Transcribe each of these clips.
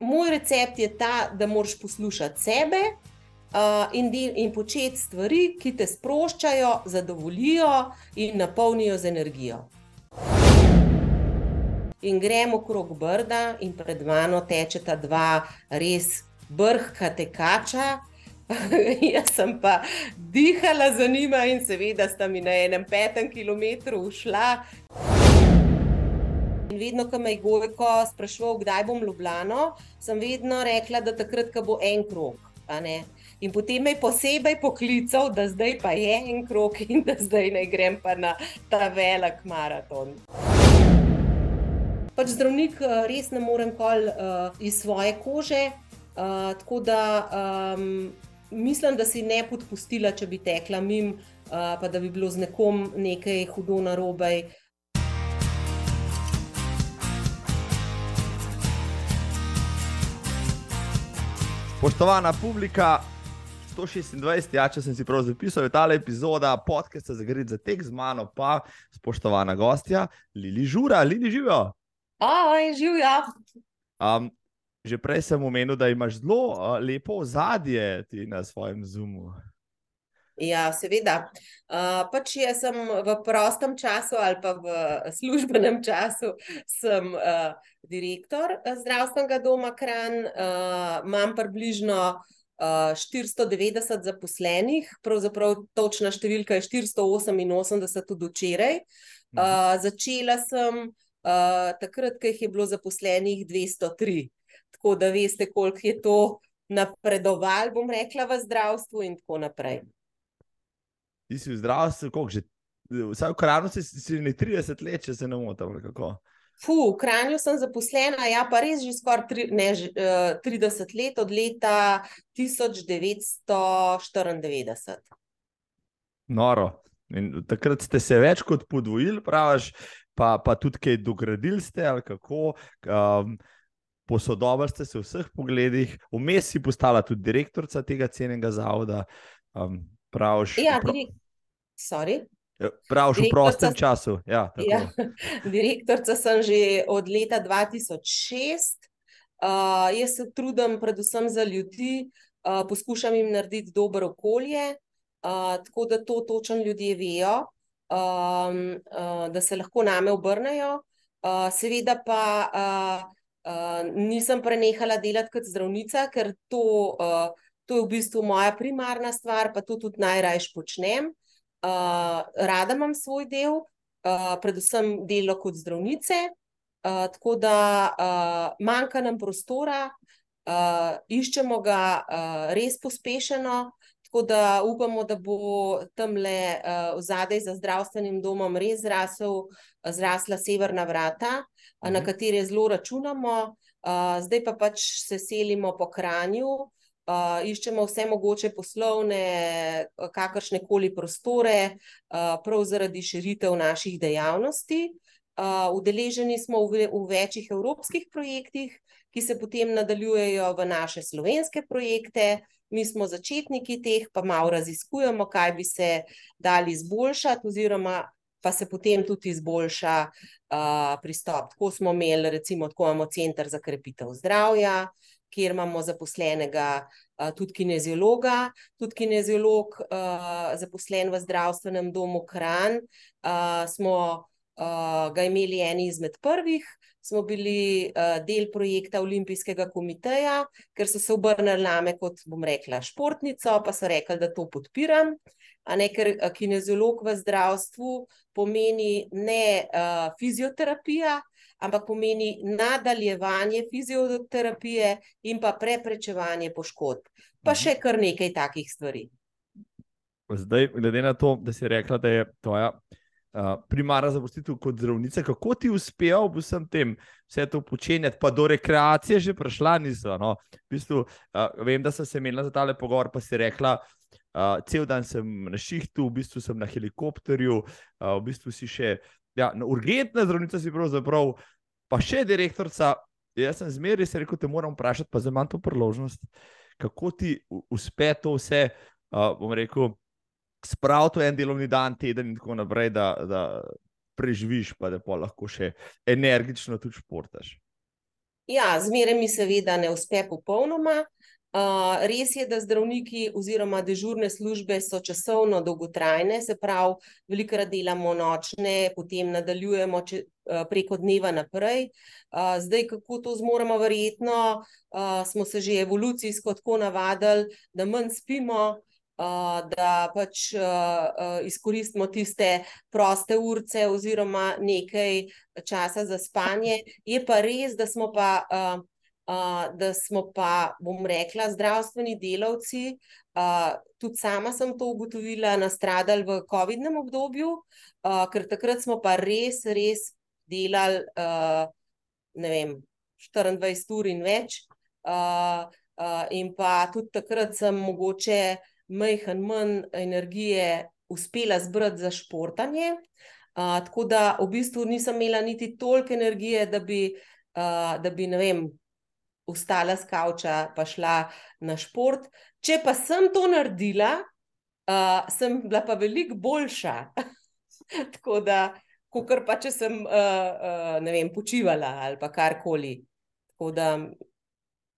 moj recept je ta, da moraš poslušati sebe uh, in, in početi stvari, ki te sproščajo, zadovoljijo in napolnijo z energijo. In gremo okrog brda, in pred mano tečeta dva res brhka tekača. Jaz sem pa dihala za njima, in seveda sta mi na enem petem kilometru ušla. Vedno, ko me je Gojko sprašval, kdaj bom Ljubljano, sem vedno rekla, da takrat, ko bo en krok. In potem me je posebej poklical, da zdaj pa je en krok in da zdaj ne grem pa na ta velik maraton pač zdravnik eh, res ne morem kol uh, iz svoje kože. Uh, tako da um, mislim, da si ne podpustila, če bi tekla mim, uh, pa da bi bilo z nekom nekaj hudo na Poštovana publika, 126, ja, če sem si prav zapisal, je ta epizoda podcasta za grid za tek z mano, pa spoštovana gostja Lili Žura, Lili živijo. Aj, živijo. Um, že prej sem omenil, da imaš zelo uh, lepo ozadje na svojem zumu. Ja, seveda. Uh, pač jaz sem v prostem času ali pa v službenem času, sem uh, direktor zdravstvenega doma Kran, uh, imam približno uh, 490 zaposlenih, pravzaprav točna številka je 488 od včeraj. Uh, začela sem takrat, ko jih je bilo zaposlenih 203. Tako da veste, koliko je to napredoval, bom rekla, v zdravstvu in tako naprej. Ti si v zdravstvu, koliko že? Vsaj v Kranju si, si ne 30 let, če se ne motim. Fu, v Kranju sem zaposlena, ja, pa res že skoraj tri, ne, uh, eh, 30 let, od leta 1994. Noro. In takrat ste se več kot podvojili, praviš, pa, pa tudi kaj dogradili ste, ali kako. Um, Posodobili ste se v vseh pogledih, vmes si postala tudi direktorica tega cenjenega zavoda. Um, Praviš, ja, direk ja, praviš v prostem času. Ja, ja, direktorica sem že od leta 2006. Uh, jaz se trudim predvsem za ljudi, uh, poskušam jim narediti dobro okolje, uh, tako da to točno ljudje vejo um, uh, da se lahko name obrnejo. Uh, seveda pa uh, uh, nisem prenehala delati kot zdravnica, ker to, uh, to je v bistvu moja primarna stvar, pa to tudi najrajš počnem. Uh, rada imam svoj del, uh, predvsem delo kot zdravnice, uh, tako da uh, manjka nam prostora, uh, iščemo ga uh, res pospešeno. Tako da upamo, da bo tam le uh, zadaj za zdravstvenim domom res zrasel, zrasla severna vrata, uh, na mhm. katere zelo računamo. Uh, zdaj pa pač se selimo po Kranju, uh, iščemo vse mogoče poslovne, kakršne koli prostore, uh, prav zaradi širitev naših dejavnosti. Uh, udeleženi smo v, v večjih evropskih projektih, ki se potem nadaljujejo v naše slovenske projekte mi smo začetniki teh, pa malo raziskujemo, kaj bi se dali izboljšati, oziroma pa se potem tudi izboljša uh, pristop. Tako smo imeli, recimo, tako imamo center za krepitev zdravja, kjer imamo zaposlenega uh, tudi kineziologa, tudi kineziolog, uh, zaposlen v zdravstvenem domu Kran. Uh, smo uh, ga imeli eni izmed prvih smo bili uh, del projekta Olimpijskega komiteja, ker so se obrnili name kot, bom rekla, športnico, pa so rekli, da to podpiram. Ne, ker kineziolog v zdravstvu pomeni ne uh, fizioterapija, ampak pomeni nadaljevanje fizioterapije in pa preprečevanje poškodb. Pa še kar nekaj takih stvari. Zdaj, glede na to, da si rekla, da je tvoja primarna zaposlitev kot zdravnica, kako ti uspejo v vsem tem, vse to počenjati, pa do rekreacije že prišla niso. No? V bistvu, uh, vem, da sem se imela za tale pogovor, pa si rekla, uh, cel dan sem na šihtu, v bistvu sem na helikopterju, uh, v bistvu si še ja, urgentna zdravnica, si pravzaprav, pa še direktorica. Jaz sem zmeraj se rekel, te moram vprašati, pa zdaj imam to priložnost, kako ti uspe to vse, uh, bom rekel spraviti en delovni dan, teden in tako naprej, da, da preživiš, pa da pa lahko še energično tudi športaš. Ja, zmeraj mi seveda ne uspe popolnoma. Res je, da zdravniki oziroma dežurne službe so časovno dolgotrajne, se pravi, velikokrat delamo nočne, potem nadaljujemo če, uh, preko dneva naprej. Uh, zdaj, kako to zmoremo, verjetno uh, smo se že evolucijsko tako navadili, da manj spimo, da pač izkoristimo tiste proste urce oziroma nekaj časa za spanje. Je pa res, da smo pa. Uh, da smo pa, bom rekla, zdravstveni delavci, uh, tudi sama sem to ugotovila, nastradali v COVID-nem obdobju, uh, ker takrat smo pa res, res delali, uh, ne vem, 24 ur in več. Uh, uh, in pa tudi takrat sem mogoče majhen manj energije uspela zbrati za športanje. Uh, tako da v bistvu nisem imela niti toliko energije, da bi, uh, da bi ne vem, vstala z kavča in šla na šport. Če pa sem to naredila, uh, sem bila pa veliko boljša. Tako da, kot pa če sem uh, uh, ne vem, počivala ali pa karkoli. Da...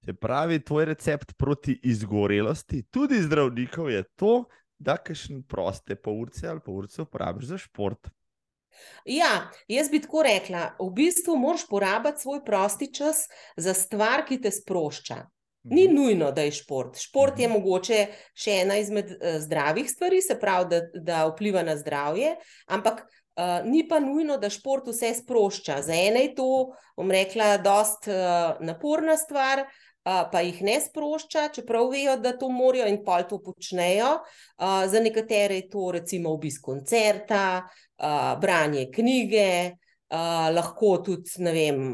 Se pravi, tvoj recept proti izgorelosti, tudi zdravnikov, je to, da kašne proste polovice ali polovice uporabiš za šport. Ja, jaz bi tako rekla, v bistvu moraš porabiti svoj prosti čas za stvar, ki te sprošča. Ni mhm. nujno, da je šport. Šport je mhm. mogoče še ena izmed uh, zdravih stvari, se pravi, da, da vpliva na zdravje, ampak uh, ni pa nujno, da šport vse sprošča. Za ene je to, bom rekla, dost uh, naporna stvar, uh, pa jih ne sprošča, čeprav vejo, da to morajo in pol to počnejo. Za nekatere je to recimo obisk koncerta, branje knjige, lahko tudi, ne vem,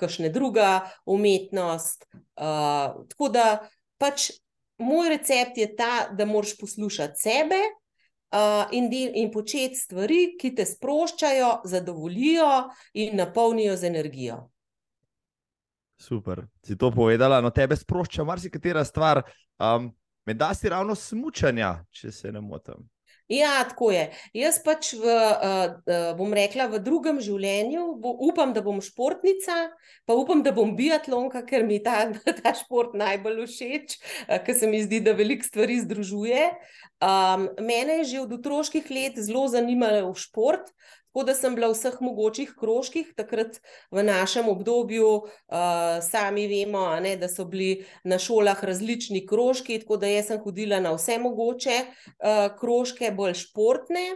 kakšna druga umetnost. Tako da pač moj recept je ta, da moraš poslušati sebe. Uh, in, del, in početi stvari, ki te sproščajo, zadovoljijo in napolnijo z energijo. Super, si to povedala. No, tebe sprošča marsikatera stvar, um, med da si ravno smučanja, če se ne motim. Ja, tako je. Jaz pač, v, uh, uh, bom rekla, v drugem življenju bo, upam, da bom športnica, pa upam, da bom biatlonka, ker mi ta, ta šport najbolj všeč, uh, ker se mi zdi, da veliko stvari združuje. Um, mene je že od otroških let zelo zanimalo šport, Tako da sem bila v vseh mogočih krožkih, takrat v našem obdobju, uh, sami vemo, ne, da so bili na šolah različni krožki, tako da sem hodila na vse mogoče uh, krožke, bolj športne.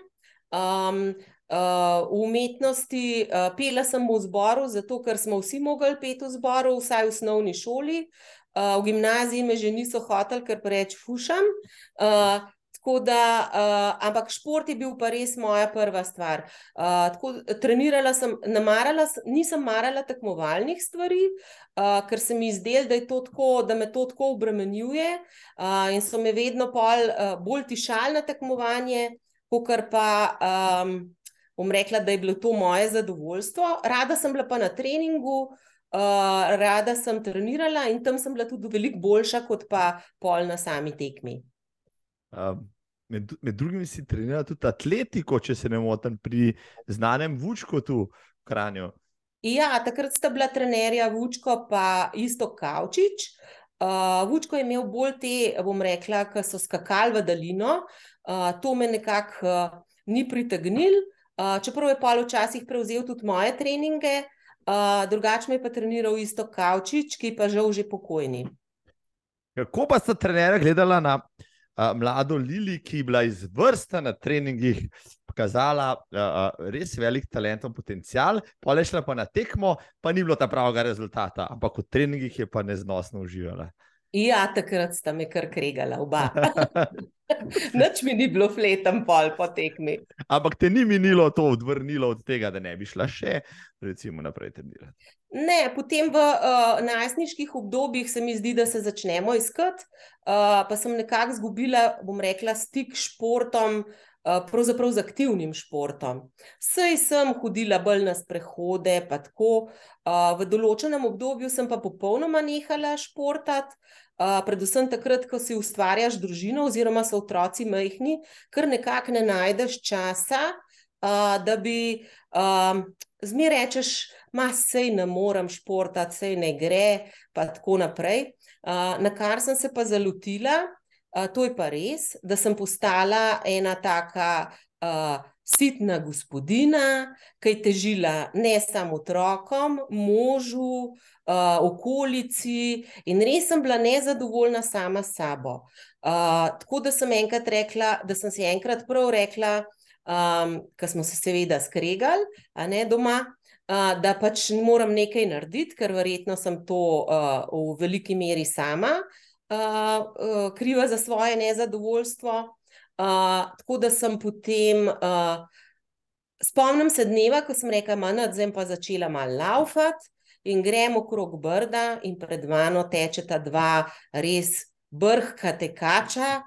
Um, uh, v umetnosti uh, pela sem v zboru, zato ker smo vsi mogli peti v zboru, vsaj v osnovni šoli. Uh, v gimnaziji me že niso hoteli, ker preveč fušam. Uh, Tako da, uh, ampak šport je bil pa res moja prva stvar. Uh, tako, trenirala sem, namarala, nisem marala tekmovalnih stvari, uh, ker se mi zdelo, da, da me to tako obremenjuje uh, in so me vedno pol, uh, bolj tišali na tekmovanje, kot pa. Um, bom rekla, da je bilo to moje zadovoljstvo. Rada sem bila pa na treningu, uh, rada sem trenirala in tam sem bila tudi veliko boljša, kot pa pol na sami tekmi. Um, med, med drugim si treniral tudi atletiko, če se ne motim, pri znanem Vučku tu v Kranju. Ja, takrat sta bila trenerja Vučko in isto Kavčič. Uh, Vučko je imel bolj te, bom rekla, ki so skakali v daljino. Uh, to me nekako uh, ni pritegnil, uh, čeprav je pa včasih prevzel tudi moje treninge, uh, drugače me je pa treniral isto Kavčič, ki pa žal že pokojni. Kako pa sta trenerja gledala na mlado Lili, ki je bila izvrsta na treningih, pokazala uh, res velik talent in potencial, pa je šla pa na tekmo, pa ni bilo ta pravega rezultata, ampak v treningih je pa neznosno uživala. Ja, takrat sta me kar kregala, oba. Noč mi ni bilo fletam pol po tekmi. Ampak te ni minilo to odvrnilo od tega, da ne bi šla še, recimo, naprej trenirati. Ne, potem v uh, najstniških obdobjih se mi zdi, da se začnemo iskati, uh, pa sem nekako izgubila, bom rekla, stik s športom. Pravzaprav z aktivnim športom. Sej sem hodila bolj na sprehode, pa tako. V določenem obdobju sem pa popolnoma nehala športati, predvsem takrat, ko si ustvarjaš družino, oziroma so otroci majhni, ker nekako ne najdeš časa, da bi zmeraj rečeš, ma sej ne morem športati, sej ne gre, pa tako naprej. Uh, na kar sem se pa zalotila, uh, to je pa res, da sem postala ena taka uh, sitna gospodina, ki je težila ne samo otrokom, možu, uh, okolici, in res sem bila nezadovoljna sama s sabo. Uh, tako da sem enkrat rekla, da sem si enkrat prav rekla, um, ker smo se seveda skregali, a ne doma. Uh, da pač moram nekaj narediti, ker verjetno sem to uh, v veliki meri sama uh, uh, kriva za svoje nezadovoljstvo. Uh, tako da sem potem, uh, spomnim se dneva, ko sem rekla, da sem pa začela malo laufati in gremo okrog brda, in pred mano tečeta dva res brhka tekača,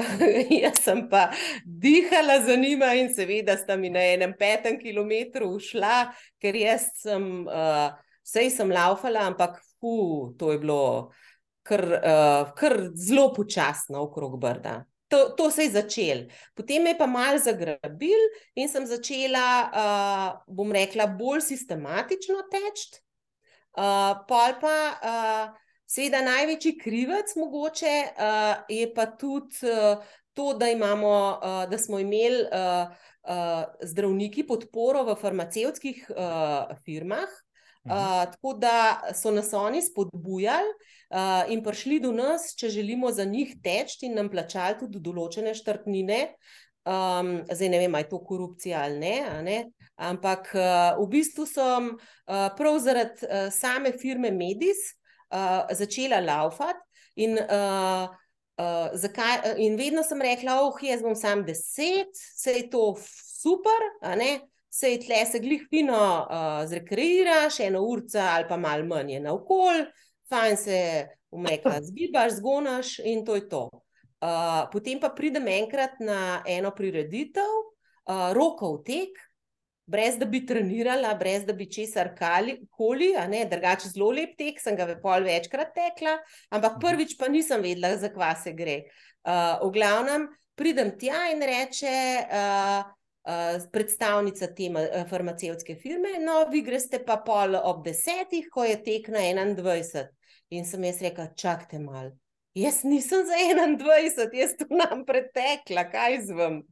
Jaz sem pa dihala za njima in seveda sta mi na enem petem kilometru ušla, ker jaz sem, uh, sej sem laufala, ampak fu, to je bilo kar, uh, kar zelo počasno okrog brda. To, to se je začel. Potem me je pa mal zagrabil in sem začela, uh, bom rekla, bolj sistematično teči. Uh, pol pa. Uh, Seveda, največji krivec mogoče uh, je pa tudi uh, to, da, imamo, uh, da smo imeli uh, uh, zdravniki podporo v farmacevtskih uh, firmah, uh, tako da so nas oni spodbujali uh, in prišli do nas, če želimo za njih teči in nam plačali tudi določene štrtnine. Um, zdaj ne vem, ali je to korupcija ali ne, ne? ampak uh, v bistvu sem uh, prav zaradi uh, same firme Medis uh, začela laufati. In, uh, uh, zakaj, in vedno sem rekla, oh, jaz bom sam deset, vse je to super, vse je tle, se glih fino uh, zrekreiraš, eno urca ali pa malo manj na okol, fajn se umrekla, zgibaš, zgonaš in to je to. Uh, potem pa pridem enkrat na eno prireditev, uh, rokov tek, brez da bi trenirala, brez da bi česar koli, drugače zelo lep tek, sem ga pol večkrat tekla, ampak mhm. prvič pa nisem vedela, za kva se gre. Uh, v glavnem pridem tja in reče uh, predstavnica te uh, farmacevtske firme, no, vi greste pa pol ob desetih, ko je tek na 21. In sem jaz rekla, čakajte malo. Jaz nisem za 21, jaz tu nam pretekla, kaj zvam.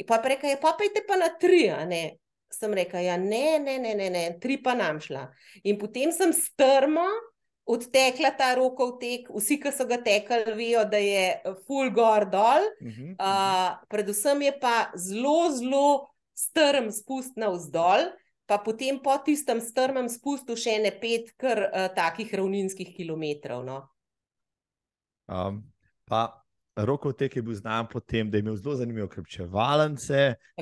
In pa reka, ja, pa pejte pa na tri, a ne. Sem rekel, ja, ne, ne, ne, ne, ne, tri pa nam šla. In potem sem strmo odtekla ta rokov tek, vsi, ki so ga tekli, vejo, da je full gor dol. Uh -huh, uh -huh. uh, predvsem je pa zelo, zelo strm spust na vzdolj. Pa potem po tistem strmem spustu še ne pet, kar uh, takih ravninskih kilometrov. No. Um, pa Roko tek je bil znan po tem, da je imel zelo zanimive krpčevalence.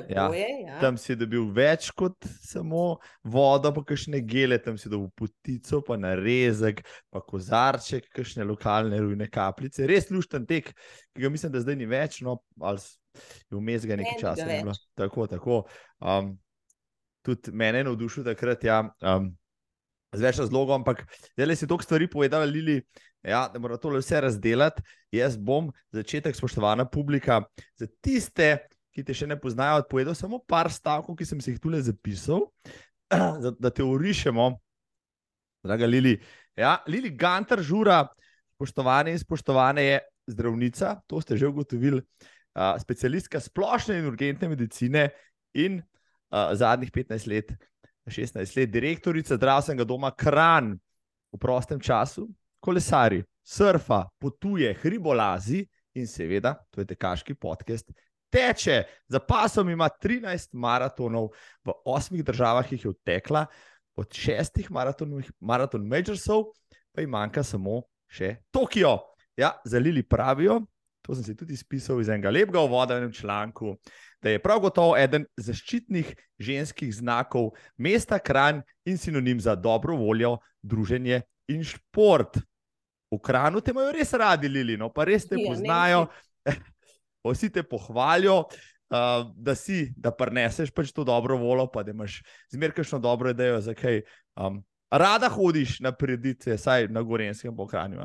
Ja, ja. Tam si dobil več kot samo vodo, pa kakšne gele, tam si dobil potico, pa narezek, pa kozarček, kakšne lokalne rujne kapljice. Res lušten tek, ki ga mislim, da zdaj ni več, no, ali je vmes ga nekaj časa. Tako, tako. Um, tudi mene je navdušil takrat, ja, um, z več razlogov, ampak zdaj si toliko stvari povedala, Lili ja, da moramo to vse razdeliti. Jaz bom začetek, spoštovana publika, za tiste, ki te še ne poznajo, odpovedal samo par stavkov, ki sem si jih tukaj zapisal, da te urišemo, draga Lili. Ja, Lili Gantar, žura, spoštovane in spoštovane, je zdravnica, to ste že ugotovili, uh, specialistka splošne in urgentne medicine in uh, zadnjih 15 let. 16 let, direktorica zdravstvenega doma Kran v prostem času, kolesari, surfa, potuje, hribolazi in seveda, to je tekaški podcast. Teče, za pasom ima 13 maratonov, v osmih državah jih je odtekla, od šestih maraton Majorsov pa jim manjka samo še Tokio. Ja, zalili pravijo, to sem si tudi spisal iz enega lepega uvoda v enem članku, da je prav gotovo eden zaščitnih ženskih znakov mesta Kran in sinonim za dobro voljo, druženje in šport. V kranu te imajo res radi, Lili, no pa res te ja, poznajo, vsi te pohvalijo. Uh, da si, da preneseš pač to dobro voljo, pa da imaš zmerkajšno dobro idejo, zakaj um, rada hodiš na preditve, saj na Gorenskem pokrajinu.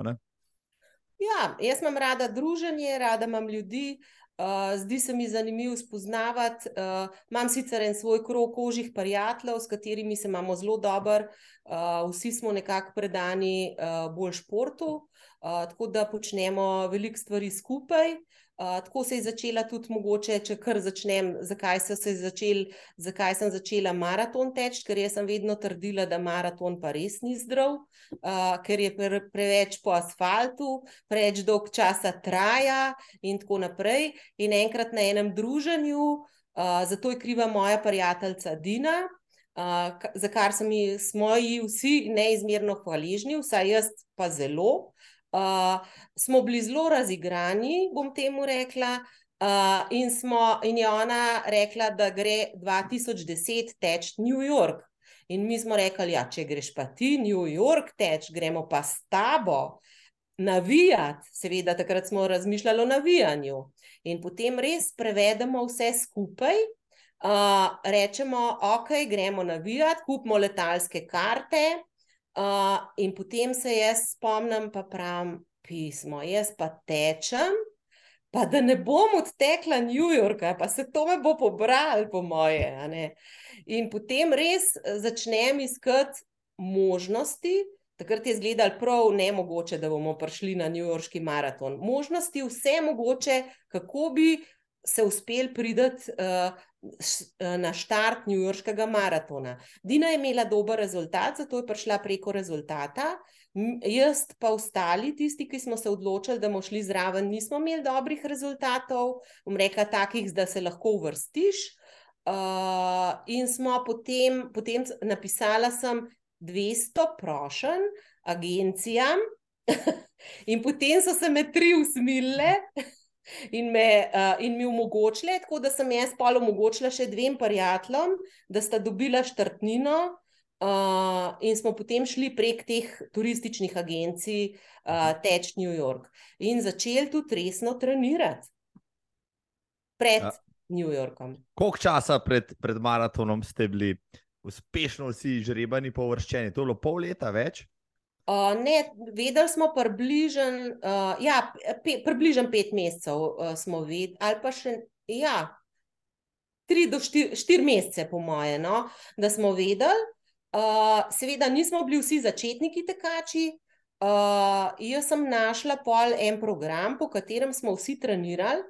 Ja, jaz imam rada druženje, rada imam ljudi, Uh, zdi se mi zanimivo spoznavati. Uh, imam sicer en svoj krog ožjih prijateljev, s katerimi se imamo zelo dobro, uh, vsi smo nekako predani uh, bolj športu, uh, tako da počnemo veliko stvari skupaj. Uh, tako se je začela tudi mogoče, če kar začnem, zakaj, se začel, zakaj sem začela maraton teči, ker jaz sem vedno trdila, da maraton pa res ni zdrav, uh, ker je pre, preveč po asfaltu, preveč dolg časa traja in tako naprej. In enkrat na enem druženju, uh, zato je kriva moja prijateljica Dina. Uh, za kar smo ji vsi neizmerno hvaležni, vsaj jaz pa zelo, uh, smo bili zelo razigrani, bom temu rekla. Uh, in, smo, in je ona rekla, da gre 2010 teč New York. In mi smo rekli, ja, če greš pa ti New York teč, gremo pa s tabo navijati. Seveda, takrat smo razmišljali o navijanju. In potem res prevedemo vse skupaj, uh, rečemo, ok, gremo navijati, kupimo letalske karte, Uh, in potem se jaz spomnim, pa pravim pismo, jaz pa tečem, pa da ne bom odtekla New Yorka, pa se to me bo pobral, po moje. In potem res eh, začnem iskati možnosti. Takrat je izgledal prav ne mogoče, da bomo prišli na New Yorkski maraton. Možnosti, vse mogoče, kako bi se uspel priti uh, na štart New Yorkskega maratona. Dina je imela dober rezultat, zato je prišla preko rezultata. Jaz pa ostali, tisti, ki smo se odločili, da bomo šli zraven, nismo imeli dobrih rezultatov, bom rekla, takih, da se lahko uvrstiš. Uh, in smo potem, potem napisala sem 200 prošen agencijam, in potem so se me tri usmile in, me, uh, in mi omogočile, tako da sem jaz pa omogočila še dvem prijateljem, da sta dobila štrtnino. Uh, in smo potem šli prek teh turističnih agencij, uh, teč New York, in začeli tudi resno trenirati pred ja. New Yorkom. Koliko časa pred, pred maratonom ste bili uspešno vsi žrebani, površčeni? To je bilo pol leta več? Uh, ne, vedeli smo približen, uh, ja, pe, približen pet mesecev, uh, smo vedeli, ali pa še ja, tri do štiri, štiri mesece, po moje, no, da smo vedeli. Uh, seveda, nismo bili vsi začetniki tekači. Uh, jaz sem našla pol en program, po katerem smo vsi trenirali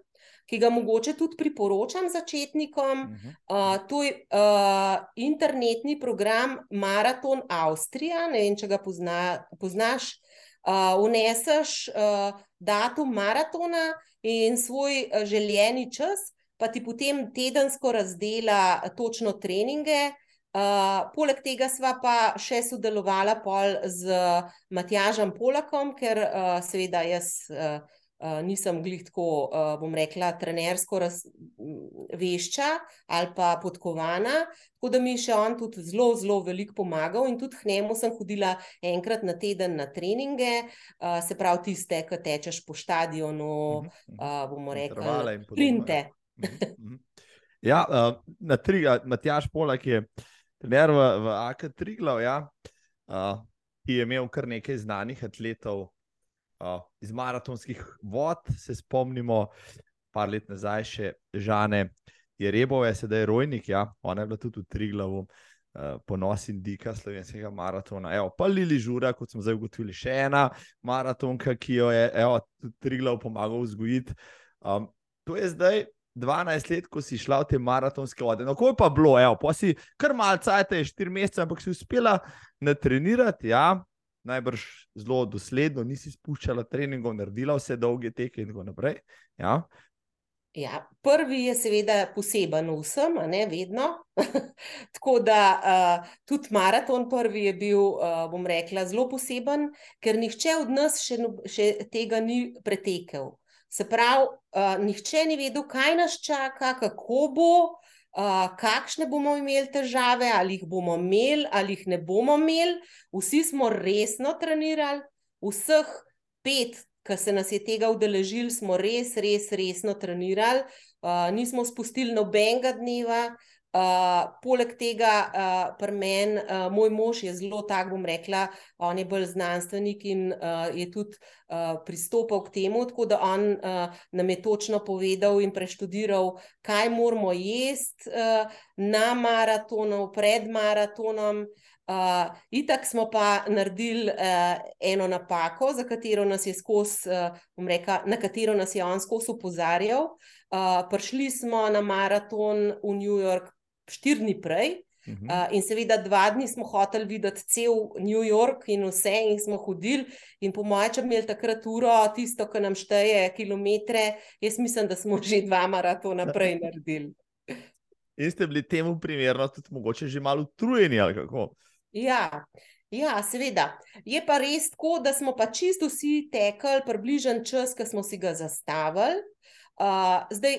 ki ga mogoče tudi priporočam začetnikom. Uh -huh. uh, to je uh, internetni program Marathon Avstrija. Ne vem, če ga pozna, poznaš. Uh, Vneseš uh, datum maratona in svoj željeni čas, pa ti potem tedensko razdela točno treninge. Uh, poleg tega sva pa še sodelovala z Matjažem Polakom, ker uh, seveda jaz. Uh, nisem glih tako, uh, bom rekla, trenersko raz, vešča ali pa podkovana. Tako da mi je še on tudi zelo, zelo veliko pomagal in tudi k njemu sem hodila enkrat na teden na treninge, uh, se pravi, tiste, ki tečeš po stadionu, uh, bomo rekli, printe. Mhm, mhm. Ja, na tri, Matjaš Polak je trener v, v AK Triglav, ja, ki je imel kar nekaj znanih atletov, iz maratonskih vod, se spomnimo, par let nazaj še Žane Jerebove, sedaj je rojnik, ja, ona je bila tudi v Triglavu. Uh, ponos in dika slovenskega maratona. Evo, pa Lili Žura, kot smo zdaj ugotovili, še ena maratonka, ki jo je evo, tudi Triglav pomagal vzgojiti. Um, to je zdaj 12 let, ko si šla v te maratonske vode. No, kako je pa bilo, evo, pa si kar malce, te 4 mesece, ampak si uspela natrenirati, ja, najbrž zelo dosledno, nisi spuščala treningov, naredila vse dolge teke in tako naprej. Ja. Ja, prvi je seveda poseben vsem, ne vedno. tako da uh, tudi maraton prvi je bil, uh, bom rekla, zelo poseben, ker nihče od nas še, še tega ni pretekel. Se pravi, uh, nihče ni vedel, kaj nas čaka, kako bo, uh, kakšne bomo imeli težave, ali jih bomo imeli, ali jih ne bomo imeli. Vsi smo resno trenirali, vseh pet, ki se nas je tega udeležili, smo res, res resno trenirali. Uh, nismo spustili nobenega dneva. Uh, poleg tega, uh, pri meni, uh, moj mož je zelo tak, bom rekla, on je bolj znanstvenik in uh, je tudi uh, pristopal k temu, tako da on uh, nam je točno povedal in preštudiral, kaj moramo jesti uh, na maratonu, pred maratonom. Uh, itak smo pa naredili uh, eno napako, za katero nas je skozi, uh, rekla, na katero nas je on skozi upozarjal. Uh, prišli smo na maraton v New York štiri dni prej. Uh -huh. uh, in seveda, dva dni smo hoteli videti cel New York in vse, in smo hodili. In po mojem, če bi imeli takrat uro, tisto, ki nam šteje kilometre, jaz mislim, da smo že dva maratona prej naredili. In ste bili temu primerno, tudi mogoče že malo utrujeni ali kako? Ja. Ja, seveda. Je pa res tako, da smo pa čisto vsi tekli približen čas, ki smo si ga zastavili. Uh, zdaj,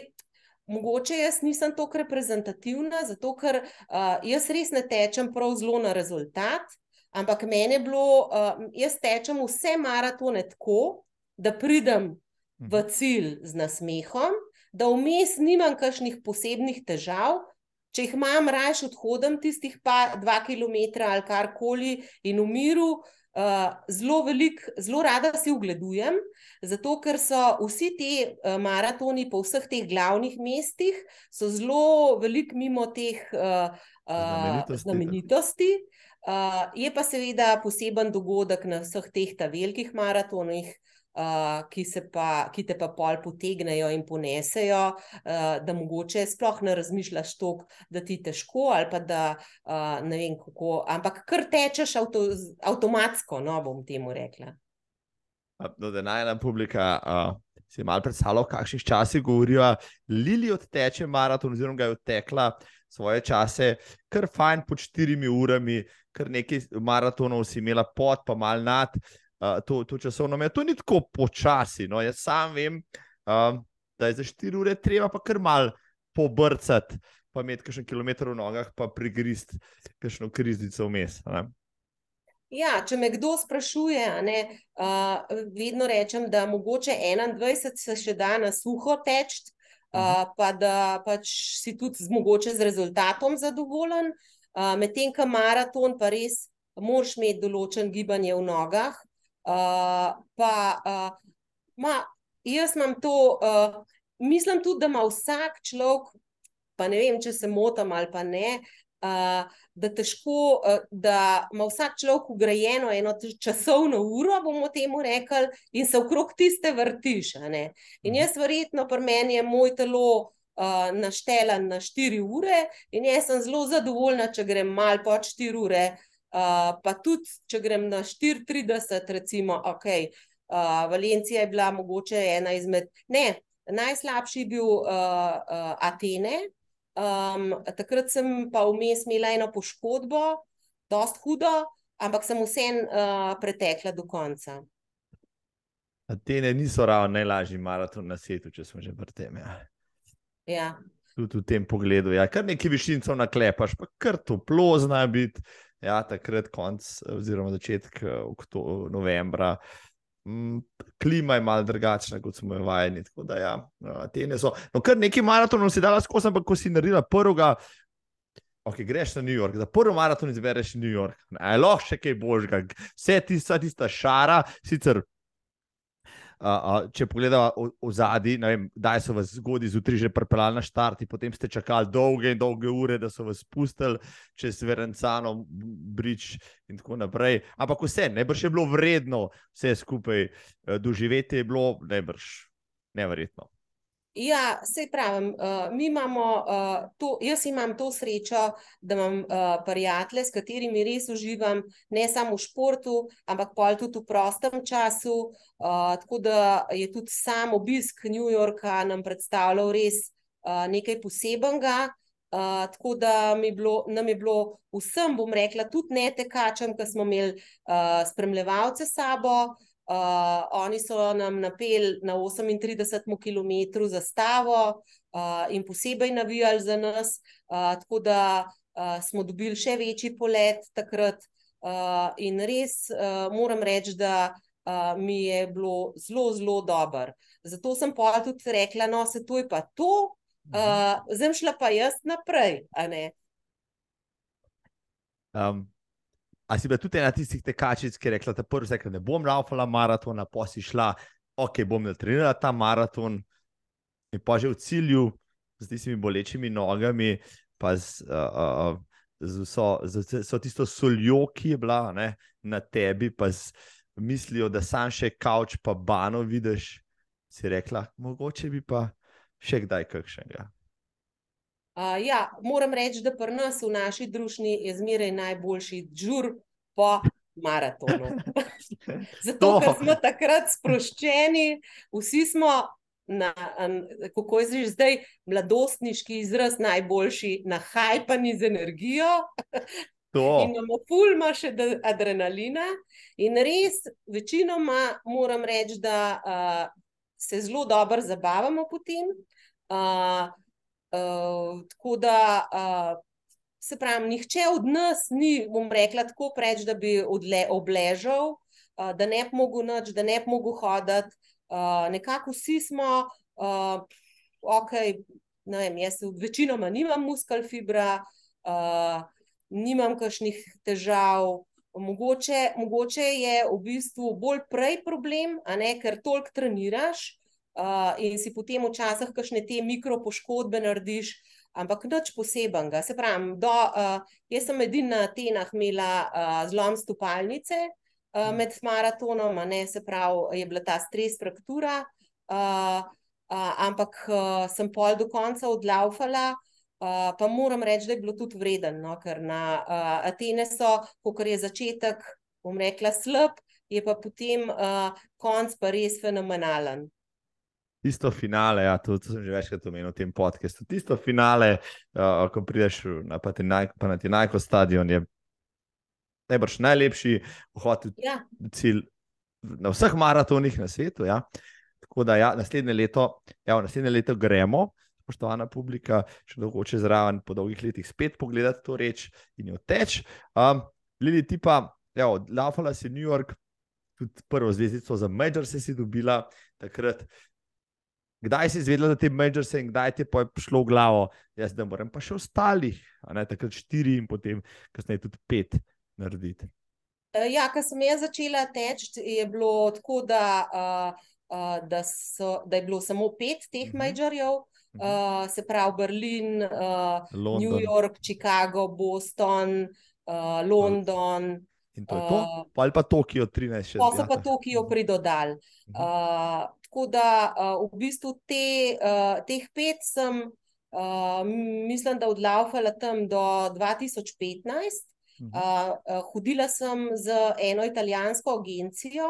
Mogoče jaz nisem tako reprezentativna, zato ker uh, jaz res ne tečem prav zelo na rezultat, ampak meni je bilo, uh, jaz tečem vse maratone tako, da pridem v mhm. cilj z nasmehom, da vmes nimam kakšnih posebnih težav. Če jih imam, raje odhodim tistih pa dva km ali karkoli in v miru, uh, Uh, zelo velik, zelo rada si ogledujem, zato ker so vsi ti uh, maratoni po vseh teh glavnih mestih, so zelo velik mimo teh uh, uh, znamenitosti. Uh, je pa seveda poseben dogodek na vseh teh velikih maratonih, uh, ki, pa, ki te pa pol potegnejo in ponesejo, uh, da mogoče sploh ne razmišljaš toliko, da ti je težko ali pa da uh, ne vem kako, ampak kar tečeš avto, avtomatsko, no bom temu rekla. No, da naj ena publika uh, si malo predstavlja, v kakšnih časih govorijo, Lili odteče maraton, oziroma je odtekla svoje čase, kar fajn pod štirimi urami, kar nekaj maratonov si imela pod, pa mal nad to, to časovno mejo. To ni tako počasi. No? Jaz sam vem, uh, da je za 4 ure treba pa kar mal pobrcati, pa imeti kakšen kilometr v nogah, pa prigrist kakšno kriznico vmes. Ja, če me kdo sprašuje, ne, uh, vedno rečem, da mogoče 21 se še da na suho teč, uh, mhm. pa da pač si tudi z, mogoče z rezultatom zadovoljen, uh, medtem ko maraton pa res moraš imeti določen gibanje v nogah, Uh, pa, uh, ma, jaz imam to, uh, mislim tudi, da ima vsak človek, pa ne vem, če se motim ali pa ne. Uh, da, težko, uh, da ima vsak človek ugrajeno eno časovno uro, bomo temu rekli, in se okrog tiste vrtiš. In mhm. jaz, verjetno, pri meni je moj telo uh, našteljen na 4 ure, in jaz sem zelo zadovoljna, če grem malo pod 4 ure, uh, pa tudi, če grem na 34, recimo, ok, uh, Valencija je bila mogoče ena izmed, ne, najslabši je bil uh, uh, Atene. Um, takrat sem pa vmes imela eno poškodbo, dost hudo, ampak sem vsem uh, pretekla do konca. Atene niso ravno najlažji maraton na svetu, če smo že pri tem. Ja. Ja. Tudi v tem pogledu, ja, kar nekaj višincev naklepaš, pa kar toplo zna biti ja, takrat konc, oziroma začetek eh, novembra. Mm, klima je malo drugačna, kot smo jo vajeni. Tako da, ja, Atene so. No, kar nekaj maratonov si dala skozi, ampak ko si naredila prvega, ok, greš na New York, da prvi maraton izbereš New York. Aj, lahko še kaj božga, vse tista, tista šara, sicer če pogledamo v zadnji, da so vas zgodaj zjutraj že pripeljali na štart, potem ste čakali dolge in dolge ure, da so vas spustili čez Verencano, Brič in tako naprej. Ampak vse, najbrž je bilo vredno vse skupaj eh, doživeti, je bilo najbrž nevrjetno. Ja, se pravim, uh, mi imamo uh, to, jaz imam to srečo, da imam uh, prijatelje, s katerimi res uživam, ne samo v športu, ampak tudi v prostem času. Uh, tako da je tudi sam obisk New Yorka nam predstavljal res uh, nekaj posebenega. Uh, tako da je bilo, nam je bilo vsem, bom rekla, tudi ne tekačem, ki smo imeli uh, spremljevalce s sabo. Uh, oni so nam napeli na 38 km zastavo uh, in posebej navijali za nas, uh, tako da uh, smo dobili še večji polet takrat. Uh, in res uh, moram reči, da uh, mi je bilo zelo, zelo dobro. Zato sem pa tudi rekla, no, se to je pa to. uh, zdaj šla pa jaz naprej. Um, a si bila tudi ena tistih tekačic, ki je rekla, da prvi sekaj ne bom laufala maratona, pa si šla, ok, bom natrenirala ta maraton in pa že v cilju, z tistimi bolečimi nogami, pa z, uh, uh, z, vso, z, z tisto soljo, ki je bila ne, na tebi, pa z mislijo, da sam še kavč, pa bano vidiš, si rekla, mogoče bi pa še kdaj kakšnega. Uh, ja, moram reči, da pri nas v naši družbi je zmeraj najboljši žur po maratonu. Zato, ker smo takrat sproščeni, vsi smo, na, kako je zdaj, mladostniški izraz, najboljši, nahajpani z energijo. In imamo fulma še adrenalina. In res, večinoma moram reči, da uh, se zelo dobro zabavamo potem. Uh, Uh, tako da, uh, se pravi, nihče od nas ni, bom rekla, tako preč, da bi odle, obležal, uh, da ne bi mogel noč, da ne bi mogel hoditi. Uh, nekako vsi smo, uh, ok, ne vem, jaz večinoma nimam muskal fibra, uh, nimam kakšnih težav. Mogoče, mogoče je v bistvu bolj prej problem, ne, ker toliko treniraš, uh, in si potem včasih kakšne te mikropoškodbe narediš, ampak nič posebenega. Se pravi, do, uh, jaz sem edina na Atenah imela uh, zlom stopalnice uh, med maratonom, ne, se pravi, je bila ta stres fraktura, uh, uh, ampak uh, sem pol do konca odlaufala. Uh, pa moram reči, da je bilo tudi vredno, no, ker na uh, Atene so, kot je začetek, bom rekla, slab, je pa potem uh, konc pa res fenomenalen tisto finale, ja, to, to sem že večkrat omenil v tem podkastu. Tisto finale, uh, ko prideš na Patinajko stadion, je najbrž najlepši vhod v ja. cilj na vseh maratonih na svetu. Ja. Tako da ja, naslednje, leto, ja, naslednje leto gremo. Poštovana publika, še dolgo če zraven, po dolgih letih spet pogledati to reč in jo teč. Um, Lili, ti pa, ja, odlafala si New York, tudi prvo zvezdico za Major si dobila takrat kdaj si izvedela, da ti je major se in kdaj ti je prišlo v glavo, jaz da moram pa še ostalih, ne, takrat štiri in potem kasneje tudi pet narediti. E, ja, ko sem jaz začela teči, je bilo tako, da, uh, uh, da, so, da je bilo samo pet teh uh -huh. majorjev, uh, se pravi Berlin, uh, New York, Chicago, Boston, uh, London. In to je to, uh, ali pa Tokio 13. Pa so pa Tokio pridodali. Uh, tako da uh, v bistvu te, uh, teh pet sem, uh, mislim, da odlaufala tam do 2015. Uh, uh, hodila sem z eno italijansko agencijo,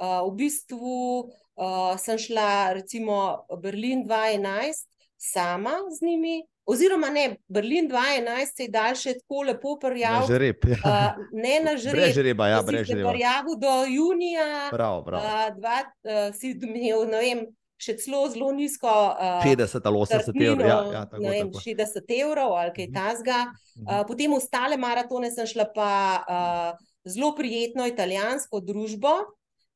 uh, v bistvu uh, sem šla, recimo, Berlin 2011, sama z njimi, Oziroma, ne, Berlin 2011 se je dal še tako lepo prijaviti. Na žreb. Ja. Uh, ne na žreb. Brez žreba, ja, brez žreba. Prijavil do junija. Prav, prav. Uh, dva, uh, si imel, ne vem, še celo zelo nizko. Uh, 50 ali 80 evrov. Ja, ja, tako, vem, tako. 60 evrov ali kaj mhm. tasga. Uh, potem ostale maratone sem šla pa uh, zelo prijetno italijansko družbo.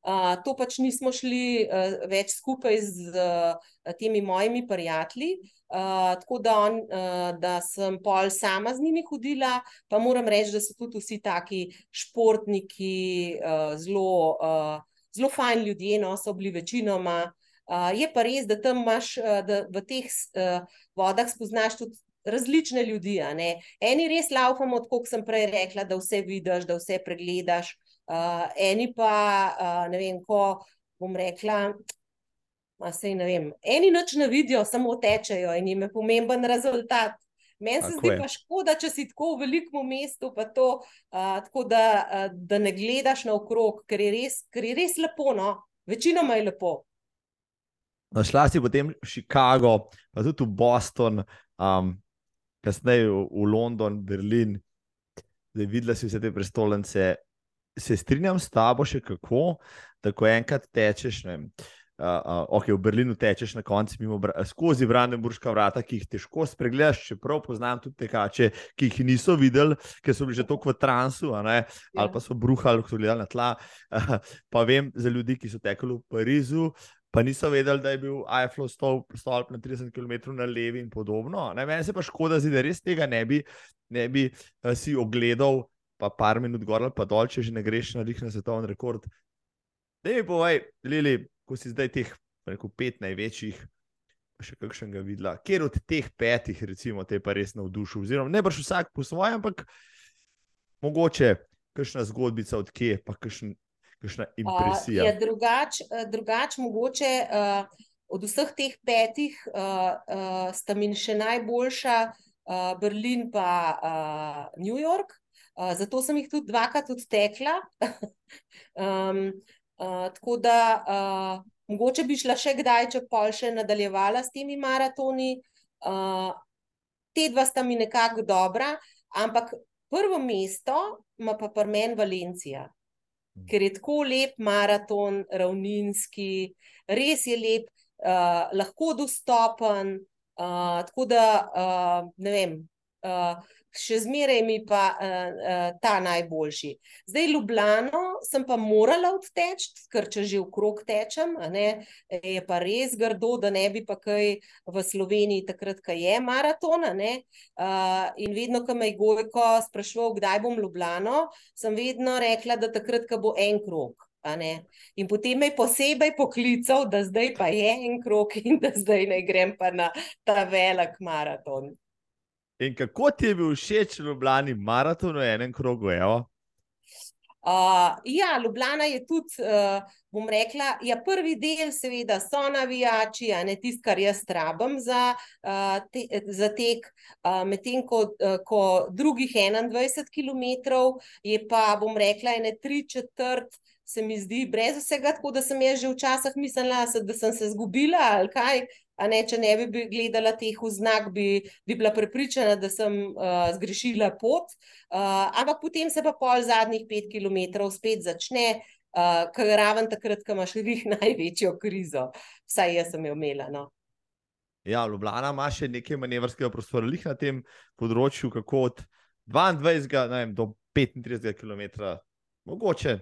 Uh, to pač nismo šli uh, več skupaj z uh, temi mojimi prijatelji. Uh, tako da, on, uh, da sem pol sama z njimi hodila, pa moram reči, da so tudi vsi taki športniki, uh, zelo, uh, zelo fajn ljudje, no, so bili večinoma. Uh, je pa res, da tam imaš, uh, da v teh uh, vodah spoznaš tudi različne ljudi. Eni res laufamo, kot sem prej rekla, da vse vidiš, da vse pregledaš. Uh, eni pa, uh, ne vem, ko bom rekla, sej, ne vem, eni noč ne vidijo, samo tečejo in jim je pomemben rezultat. Meni se zdi pa škoda, če si tako v velikem mestu, to, uh, tako da, uh, da ne gledaš naokrog, ker, ker je res lepo, no? večinoma je lepo. Našla si potem v Chicago, pa tudi v Boston, um, kasneje v, v London, Berlin, da je videla si vse te prestolnice se strinjam s tabo še kako, da ko enkrat tečeš, ne, uh, uh, ok, v Berlinu tečeš na koncu mimo skozi Brandenburška vrata, ki jih težko spregledaš, čeprav poznam tudi tekače, ki jih niso videli, ker so bili že tako v transu, ne, ja. ali pa so bruhali, ko so gledali na tla. Uh, pa vem za ljudi, ki so tekli v Parizu. pa niso vedeli, da je bil iPhone stolp, stolp na 30 km na levi in podobno. Ne, meni se pa škoda, zdi, da res tega ne bi, ne bi uh, si ogledal, pa par minut gor ali pa dol, če že ne greš na njih na svetovni rekord. Da mi povej, Lili, ko si zdaj teh rekel, pet največjih. Še kakšen ga videla, kjer od teh petih, recimo, te pa res navdušil. Oziroma, ne boš vsak po svojem, ampak mogoče kakšna zgodbica od kje, pa kakšen, kakšna impresija. Uh, je drugač, drugač mogoče uh, od vseh teh petih, uh, uh, sta mi še najboljša uh, Berlin pa uh, New York. Uh, zato sem jih tudi dvakrat odtekla. um, uh, tako da. Uh, Mogoče bi šla še kdaj, če pol še nadaljevala s temi maratoni. Uh, te dva sta mi nekako dobra, ampak prvo mesto ima pa pri meni Valencija, ker je tako lep maraton, ravninski, res je lep, uh, lahko dostopen. Uh, tako da, uh, ne vem. Uh, še zmeraj mi pa uh, uh, ta najboljši. Zdaj, Ljubljano sem pa morala odteči, ker če že v krog tečem, ne, je pa res grdo, da ne bi pa kaj v Sloveniji takrat, ko je maraton. Uh, in vedno, ko me je Gojko sprašval, kdaj bom Ljubljano, sem vedno rekla, da takrat, ko bo en krog. In potem me je posebej poklical, da zdaj pa je en krok in da zdaj ne grem pa na ta velik maraton. In kako ti je bil všeč Ljubljani maraton v enem krogu? Uh, ja, Ljubljana je tudi, uh, bom rekla, ja, prvi del, seveda, so navijači, a ne tisto, kar jaz rabim za, uh, te, za tek, uh, medtem ko, uh, ko drugih 21 km je pa, bom rekla, ene tri četrt. Se mi zdi, brez vsega, tako da sem jaz že včasih mislila, da sem se zgubila ali kaj, Ne, če ne bi gledala teh vznak, bi, bi bila prepričana, da sem uh, zgrešila pot. Uh, ampak potem se pa pol zadnjih pet km spet začne, uh, ker je raven takrat, ko imaš rih največjo krizo. Vsaj jaz sem jo imela. No. Ja, Ljubljana ima še nekaj manevrskega prostora na tem področju, kako od 22 vem, do 35 km, mogoče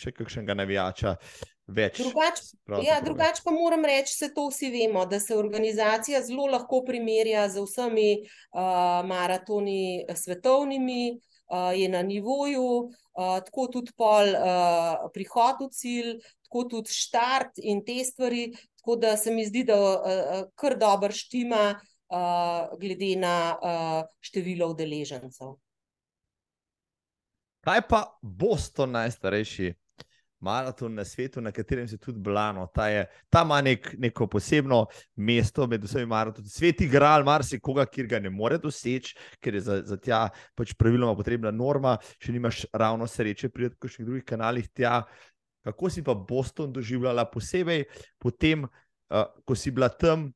še kakšnega navijača. Uh, več. Drugače ja, drugač pa moram reči, da to vsi vemo, da se organizacija zelo lahko primerja z vsemi uh, maratoni svetovnimi, uh, je na nivoju, uh, tako tudi pol uh, prihod v cilj, tako tudi štart in te stvari. Tako da se mi zdi, da uh, kar dobro štima, uh, glede na uh, število udeležencev. Kaj pa Boston, najstarejši maraton na svetu, na katerem se tudi blano. Ta, je, ta ima nek, neko posebno mesto med vsemi maratoni. Svet igral, marsikoga, ki ga ne more doseči, ker je za, za tja pač praviloma potrebna norma, če nimaš ravno sreče pri kakšnih drugih kanalih tja. Kako si pa Boston doživljala posebej, potem, uh, ko si bila tam,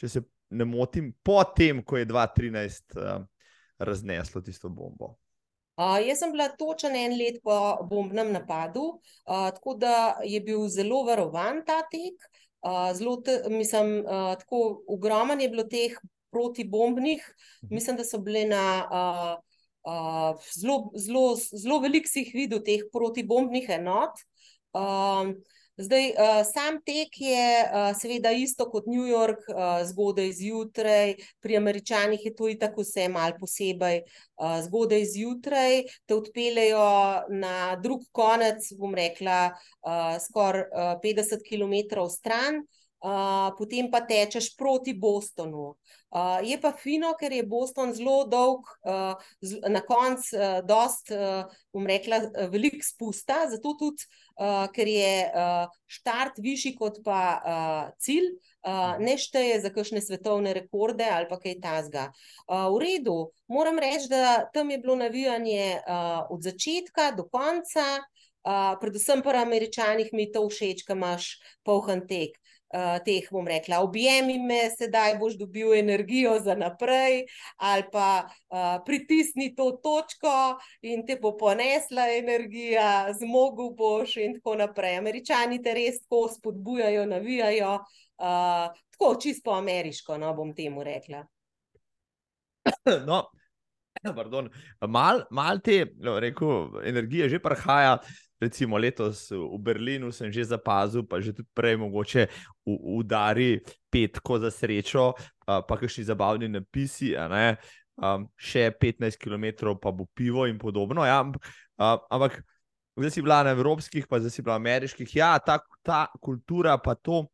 če se ne motim, potem, ko je 2013 uh, razneslo tisto bombo? Jaz sem bila točen en let po bombnem napadu, uh, tako da je bil zelo varovan ta tek. Uh, zelo, te, mislim, uh, tako ogromen je bilo teh protibombnih, mhm. mislim, da so bile na. Uh, Uh, zelo, zelo, zelo veliko si jih videl, teh protibombnih enot. Uh, Zdaj, uh, sam tek je uh, seveda isto kot New York, uh, zgodaj zjutraj, pri američanih je to itak vse malo posebej. Zgodaj zjutraj te odpeljejo na drug konec, bom rekla, skoraj uh, 50 km stran. Potem pa tečeš proti Bostonu. Uh, je pa fino, ker je Boston zelo dolg, uh, z, na koncu, uh, dost, uh, bom rekla, velik spusta, zato tudi, uh, ker je uh, štart višji kot pa uh, cilj, uh, ne šteje za kakšne svetovne rekorde ali pa kaj tasga. Uh, v redu, moram reči, da tam je bilo navijanje uh, od začetka do konca, uh, predvsem pri američanih mi to všeč, ker imaš polhan tek. Uh, teh bom rekla, objemi me, sedaj boš dobil energijo za naprej, ali pa uh, pritisni to točko in te bo ponesla energija, zmogel boš, in tako naprej. Američani te res tako spodbujajo, navijajo, uh, tako čisto ameriško, no bom temu rekla. No, pardon, mal, mal te, no, rekel, energija že prihaja. Recimo letos v Berlinu sem že zapazil, pa že tudi prej mogoče udari petko za srečo, uh, pa kakšni zabavni napisi, um, še 15 km pa bo pivo in podobno. Ja, uh, ampak zdaj si bila na evropskih, pa zdaj si bila na ameriških. Ja, ta, ta kultura pa to.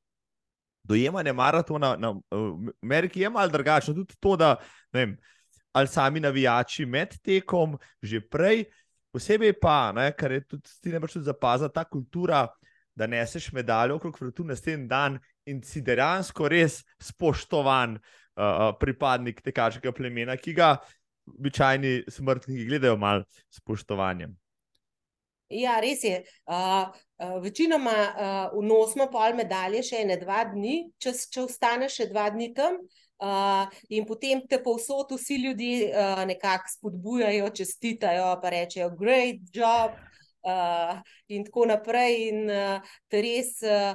Dojemanje maratona na Ameriki je malo drugačno. Tudi to, da vem, ali sami navijači med tekom, že prej, posebej pa, ne, kar je tudi ti moreš zapaziti, ta kultura, da neseš medaljo okrog vrtu na sten dan in si dejansko res spoštovan uh, pripadnik tekačkega plemena, ki ga običajni smrtniki gledajo malo spoštovanjem. Ja, res je. Uh, uh, večinoma uh, vnosimo pol medalje še ene dva dni, če, če ostaneš dva dni tam. Uh, in potem te povsod vsi ljudje uh, nekako spodbujajo, čestitajo, pa rečejo, great job, uh, in tako naprej. In uh, te res. Uh,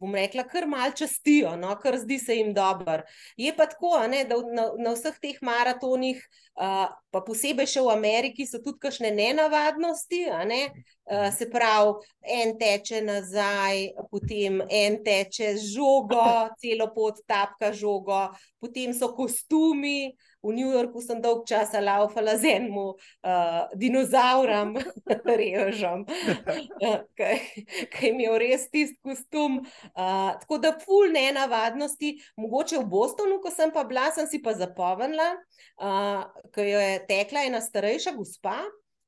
bom rekla, kar mal častijo, no, kar zdi se jim dobro. Je pa tako, ne, da na, na vseh teh maratonih, uh, pa posebej še v Ameriki, so tudi kakšne nenavadnosti. Ne, uh, se pravi, en teče nazaj, potem en teče žogo, celo pot tapka žogo, potem so kostumi. V New Yorku sem dolg čas laufala z enim uh, dinozaurom, režem, ki mi je res tisti kostum. Uh, tako da, ful ne navadnosti, mogoče v Bostonu, ko sem pa bila, sem si pa zapomnila, uh, ker je tekla ena starejša gospa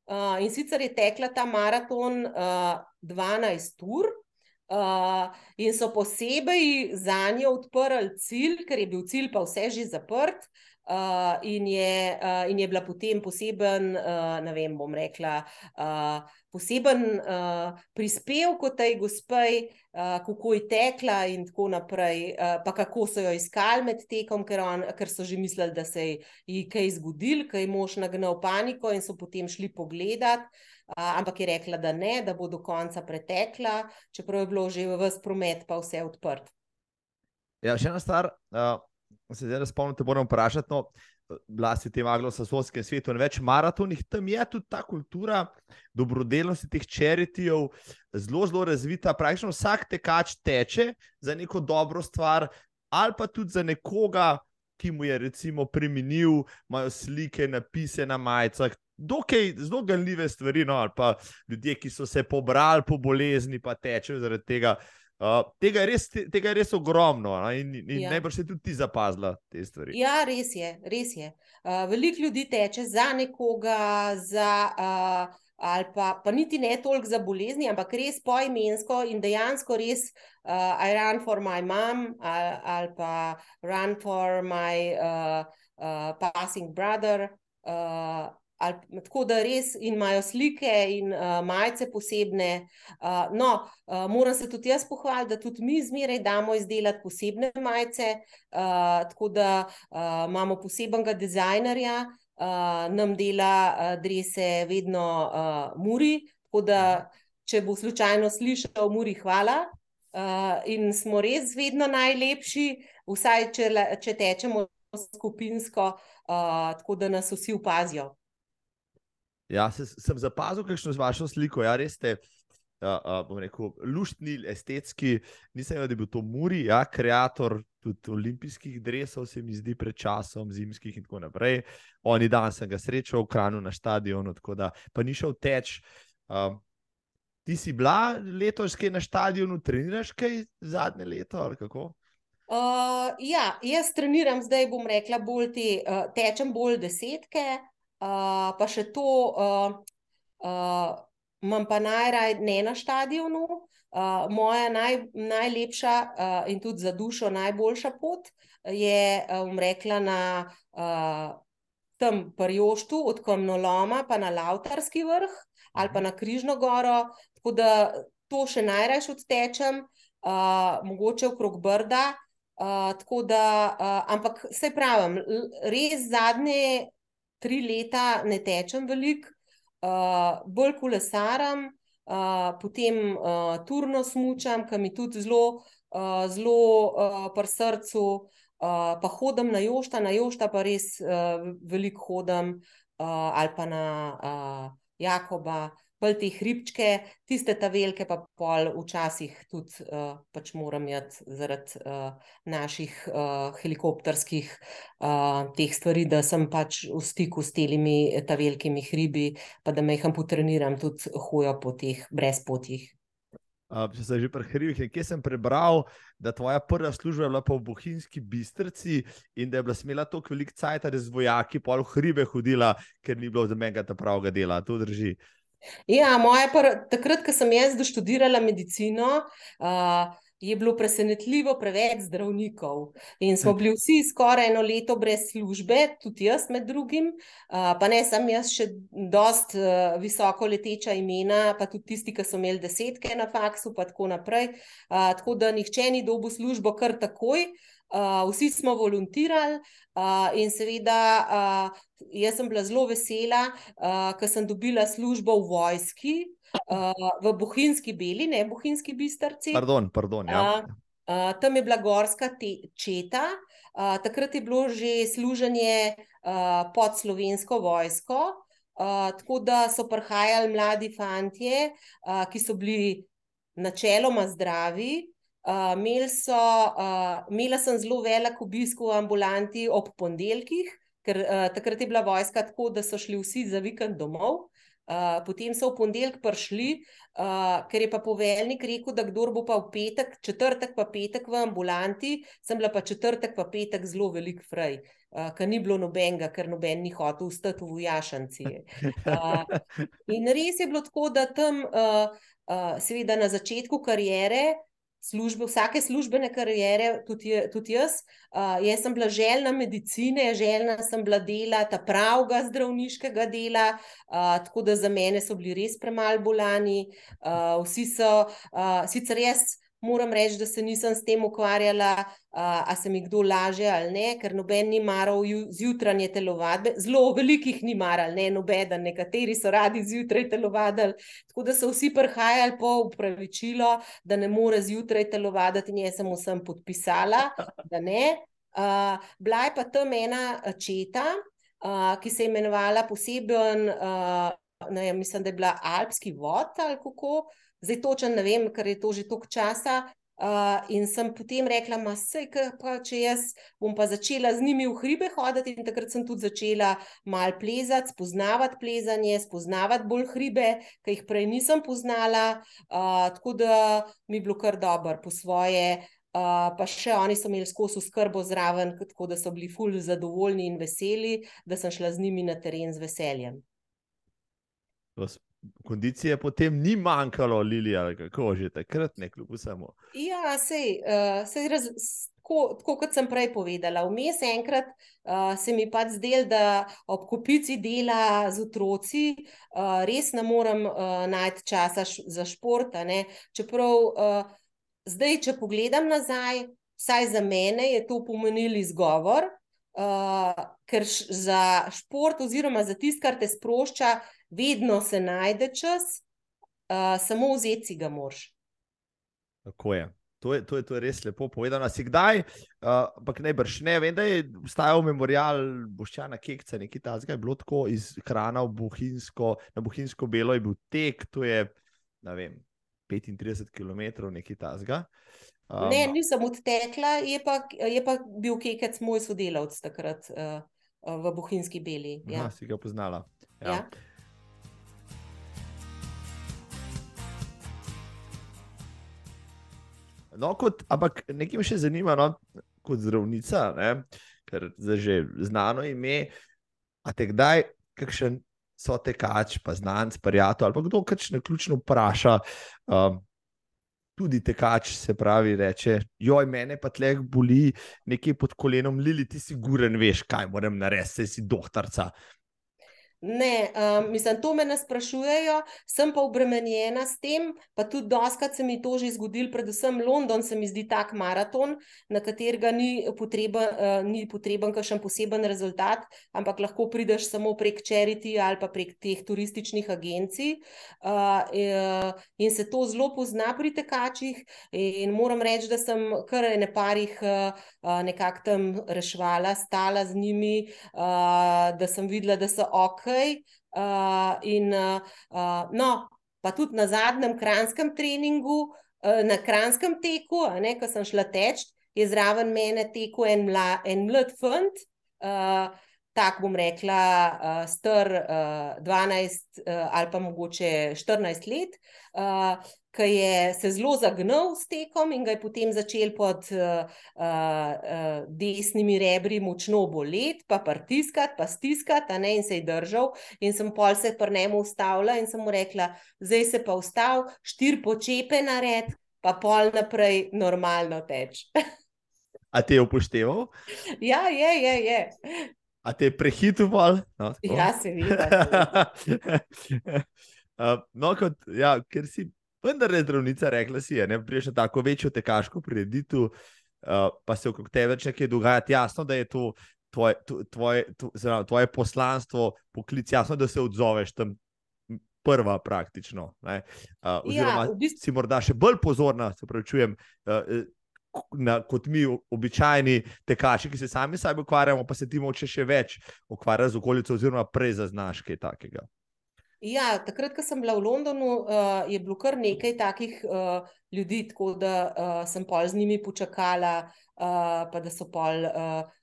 uh, in sicer je tekla ta maraton uh, 12 ur. Uh, in so posebej za njo odprli cilj, ker je bil cilj pa vse že zaprt, Uh, in, je, uh, in je bila potem poseben, uh, ne vem, bom rekla, uh, poseben uh, prispevek tej gospej, uh, kako je tekla in tako naprej, uh, pa kako so jo iskali med tekom, ker, on, ker so že mislili, da se je kaj zgodil, kaj mož nagnal paniko in so potem šli pogledat. Uh, ampak je rekla, da ne, da bo do konca pretekla, čeprav je bilo že v vse promet, pa vse odprt. Ja, še ena stvar. Uh se zdaj spomnim, te moram vprašati. No, Bila si v tem anglo-saksonskem svetu in več maratonih, tam je tudi ta kultura dobrodelnosti teh čeritijev zelo, zelo razvita. Praktično vsak tekač teče za neko dobro stvar, ali pa tudi za nekoga, ki mu je recimo preminil, imajo slike, napise na majicah. Dokaj zelo ganljive stvari, no, ali pa ljudje, ki so se pobrali po bolezni, pa tečejo zaradi tega. Uh, tega, je res, tega je res ogromno no? in, in ja. najbrž si tudi ti zapazila te stvari. Ja, res je. Res je. Uh, Veliko ljudi teče za nekoga, za, uh, ali pa, pa niti ne toliko za bolezni, ampak res poimensko in dejansko res. Uh, I run for my mom, ali, ali pa run for my uh, uh, passing brother. Uh, ali, tako da res imajo slike in uh, majice posebne. Uh, no, uh, moram se tudi jaz pohvaliti, da tudi mi zmeraj damo izdelati posebne majice, uh, tako da uh, imamo posebenega dizajnerja, uh, nam dela uh, drese vedno uh, Muri. Tako da, če bo slučajno slišal, Muri, hvala. Uh, in smo res vedno najlepši, vsaj če, če tečemo skupinsko, uh, tako da nas vsi opazijo. Ja, se, sem zapazil, kakšno z vašo sliko. Ja, res ste, uh, uh, bom rekel, luštni, estetski. Nisem vedel, da je bil to Muri, ja, kreator tudi olimpijskih drevesov, se mi zdi pred časom, zimskih in tako naprej. Oni dan sem ga srečal v Kranu na stadionu, tako da pa ni šel teč. Uh, ti si bila letos kaj na stadionu, treniraš kaj zadnje leto ali kako? Uh, ja, jaz treniram zdaj, bom rekla, bolj te, uh, tečem bolj desetke, Uh, pa še to, uh, uh, imam pa najraje ne na stadionu. Uh, moja naj, najlepša uh, in tudi za dušo najboljša pot je, um, rekla, na uh, tem Parjoštu, od Komnoloma, pa na Lautarski vrh ali pa na Križno goro. Tako da to še najraje odtečem, uh, mogoče okrog Brda. Uh, da, uh, ampak se pravim, res zadnje tri leta ne tečem veliko, uh, bolj kolesaram, uh, potem uh, turno smučam, ki mi tudi zelo, uh, zelo uh, pri srcu, uh, pa hodim na jošta, na jošta pa res uh, veliko hodim, uh, ali pa na uh, Jakoba. Pol te hribčke, tiste ta velike, pa pol včasih tudi uh, pač moram jeti zaradi uh, naših uh, helikopterskih uh, teh stvari, da sem pač v stiku s temi ta velikimi hribi, pa da me jih potreniram tudi hojo po teh brezpotjih. Uh, če se že prehrivih, kje sem prebral, da tvoja prva služba je bila po Bohinjski bistrci in da je bila smela toliko velik cajt, da je z vojaki pol hribe hodila, ker ni bilo za menega ta pravega dela. To drži. Ja, takrat, ko sem jaz doštudirala medicino, uh, je bilo presenetljivo preveč zdravnikov. In smo bili vsi skoraj eno leto brez službe, tudi jaz med drugim, uh, pa ne sem jaz še dost uh, visoko leteča imena, pa tudi tisti, ki so imeli desetke na faksu, pa tako naprej. Uh, tako da nihče ni dobil službo kar takoj. Uh, vsi smo volontirali, uh, in seveda, uh, jaz sem bila zelo vesela, uh, ker sem dobila službo v vojski, uh, v Bohinjski beli, ne Bohinjski bistrci. Pardon, pardon, ja. uh, uh, tam je bila gorska te, četa, uh, takrat je bilo že služenje uh, pod slovensko vojsko. Uh, tako da so prihajali mladi fantje, uh, ki so bili načeloma zdravi, Uh, imel so, uh, imela sem zelo velik obisk v ambulanti ob ponedeljkih, ker uh, takrat je bila vojska tako, da so šli vsi za vikend domov. Uh, potem so v ponedeljek prišli, uh, ker je pa poveljnik rekel, da kdo bo pa v petek, četrtek pa petek v ambulanti, sem bila pa četrtek pa petek zelo velik fraj, uh, ker ni bilo nobenega, ker noben ni hotel ustati v vojašanci. Uh, in res je bilo tako, da tam, uh, uh, seveda na začetku karijere, službe, vsake službene karijere, tudi, tudi jaz. Uh, jaz sem bila željna medicine, željna sem bila dela, ta pravega zdravniškega dela, uh, tako da za mene so bili res premalo bolani. Uh, vsi so, uh, sicer jaz moram reči, da se nisem s tem ukvarjala, uh, a se mi kdo laže ali ne, ker noben ni maral zjutranje telovadbe, zelo velikih ni maral, ne noben, nekateri so radi zjutraj telovadili, tako da so vsi prihajali po upravičilo, da ne more zjutraj telovaditi in jaz sem vsem podpisala, da ne. Uh, bila je pa tam ena četa, uh, ki se je imenovala poseben, uh, ne, mislim, da je bila Alpski vod ali kako, uh, zdaj točen ne vem, ker je to že toliko časa. Uh, in sem potem rekla, da se če jaz bom pa začela z njimi v hribe hoditi, in takrat sem tudi začela malo plezati, spoznavati plezanje, spoznavati bolj hribe, ki jih prej nisem poznala. Uh, tako da mi je bilo kar dobro po svoje. Uh, pa še oni so imeli skozi skrbo zraven, tako da so bili fully zadovoljni in veseli, da sem šla z njimi na teren z veseljem kondicije potem ni manjkalo, Lilija, kako že takrat, ne kljub vsemu. Ja, sej, uh, sej raz, tako, tako kot sem prej povedala. Vmes enkrat uh, se mi pa zdel, da ob kupici dela z otroci uh, res ne morem uh, najti časa za šport. Čeprav uh, zdaj, če pogledam nazaj, vsaj za mene je to pomenil izgovor. Uh, ker za šport, oziroma za tisto, kar te sprošča, vedno se najde čas, uh, samo vzeti si ga mož. Tako je. To je, to, je, to je res lepo povedano. Si kdaj, ampak uh, ne brž ne, vem, da je vstajal memorial Boščana Kekca, nekaj tazga je bilo tako iz hrana v Bohinjsko, na Bohinjsko belo je bil tek, to je, ne vem, 35 km, nekaj tazga. Um, ne, nisem odtekla, je pa, je pa bil Kekec moj sodelavc takrat uh, v Bohinjski beli. Ja, aha, si ga poznala. Ja. Ja. No, kot, ampak nekaj me še zanima, no, kot zdravnica, ne, ker je že znano ime. A te kdaj, kakšen so tekač, pa znanc, prijatelj, ali pa kdo kakšne ključno vpraša. Um, Tudi tekač se pravi, reče: Joj, mene pa tleh boli nekaj pod kolenom, Lili, ti si guren, veš, kaj moram narediti, si doktorica. Ne, um, mislim, to me ne sprašujejo, sem pa obremenjena s tem, pa tudi doskrat se mi to že zgodilo, predvsem London se mi zdi tak maraton, na katerega ni potreben, uh, ni potreben kakšen poseben rezultat, ampak lahko prideš samo prek charity ali pa prek teh turističnih agencij. Uh, in se to zelo pozna pri tekačih. In moram reči, da sem kar ne parih uh, nekako tam rešvala, stala z njimi, uh, da sem videla, da so ok Uh, in, uh, no, pa tudi na zadnjem kranskem treningu, uh, na kranskem teku, ko sem šla teč, je zraven mene tekel en, mla, en mlad fant. Uh, tako bom rekla, uh, star uh, 12 uh, ali pa mogoče 14 let, uh, ki je se zelo zagnal s tekom in ga je potem začel pod uh, uh, desnimi rebri močno boleti, pa pritiskati, pa stiskati, in se je držal. In sem pol se pri njemu ustavila in sem mu rekla, zdaj se pa ustav, štir počepe nared, pa pol naprej normalno teč. A te je upošteval? Ja, je, je. je. A te je prehitoval? No, ja, se vidi. uh, no, kot, ja, ker si vendar je zdravnica rekla, si je, ne priješ na tako večjo tekaško prireditev, uh, pa se okrog tebe več nekaj dogaja. Jasno, da je to tvoje, tvoje, tvoje, tvoje poslanstvo, poklic, jasno, da se odzoveš tam. Prva, praktično. Uh, oziroma, ja, v bistvu... si morda še bolj pozorna, se pravi, čujem, uh, na, kot mi, običajni tekači, ki se sami sabo ukvarjamo, pa se ti moče še več ukvarjati z okolico, oziroma prej zaznaš kaj takega. Ja, takrat, ko sem bila v Londonu, uh, je bilo kar nekaj takih uh, ljudi, tako da uh, sem pol z njimi počakala, uh, pa da so pol. Uh,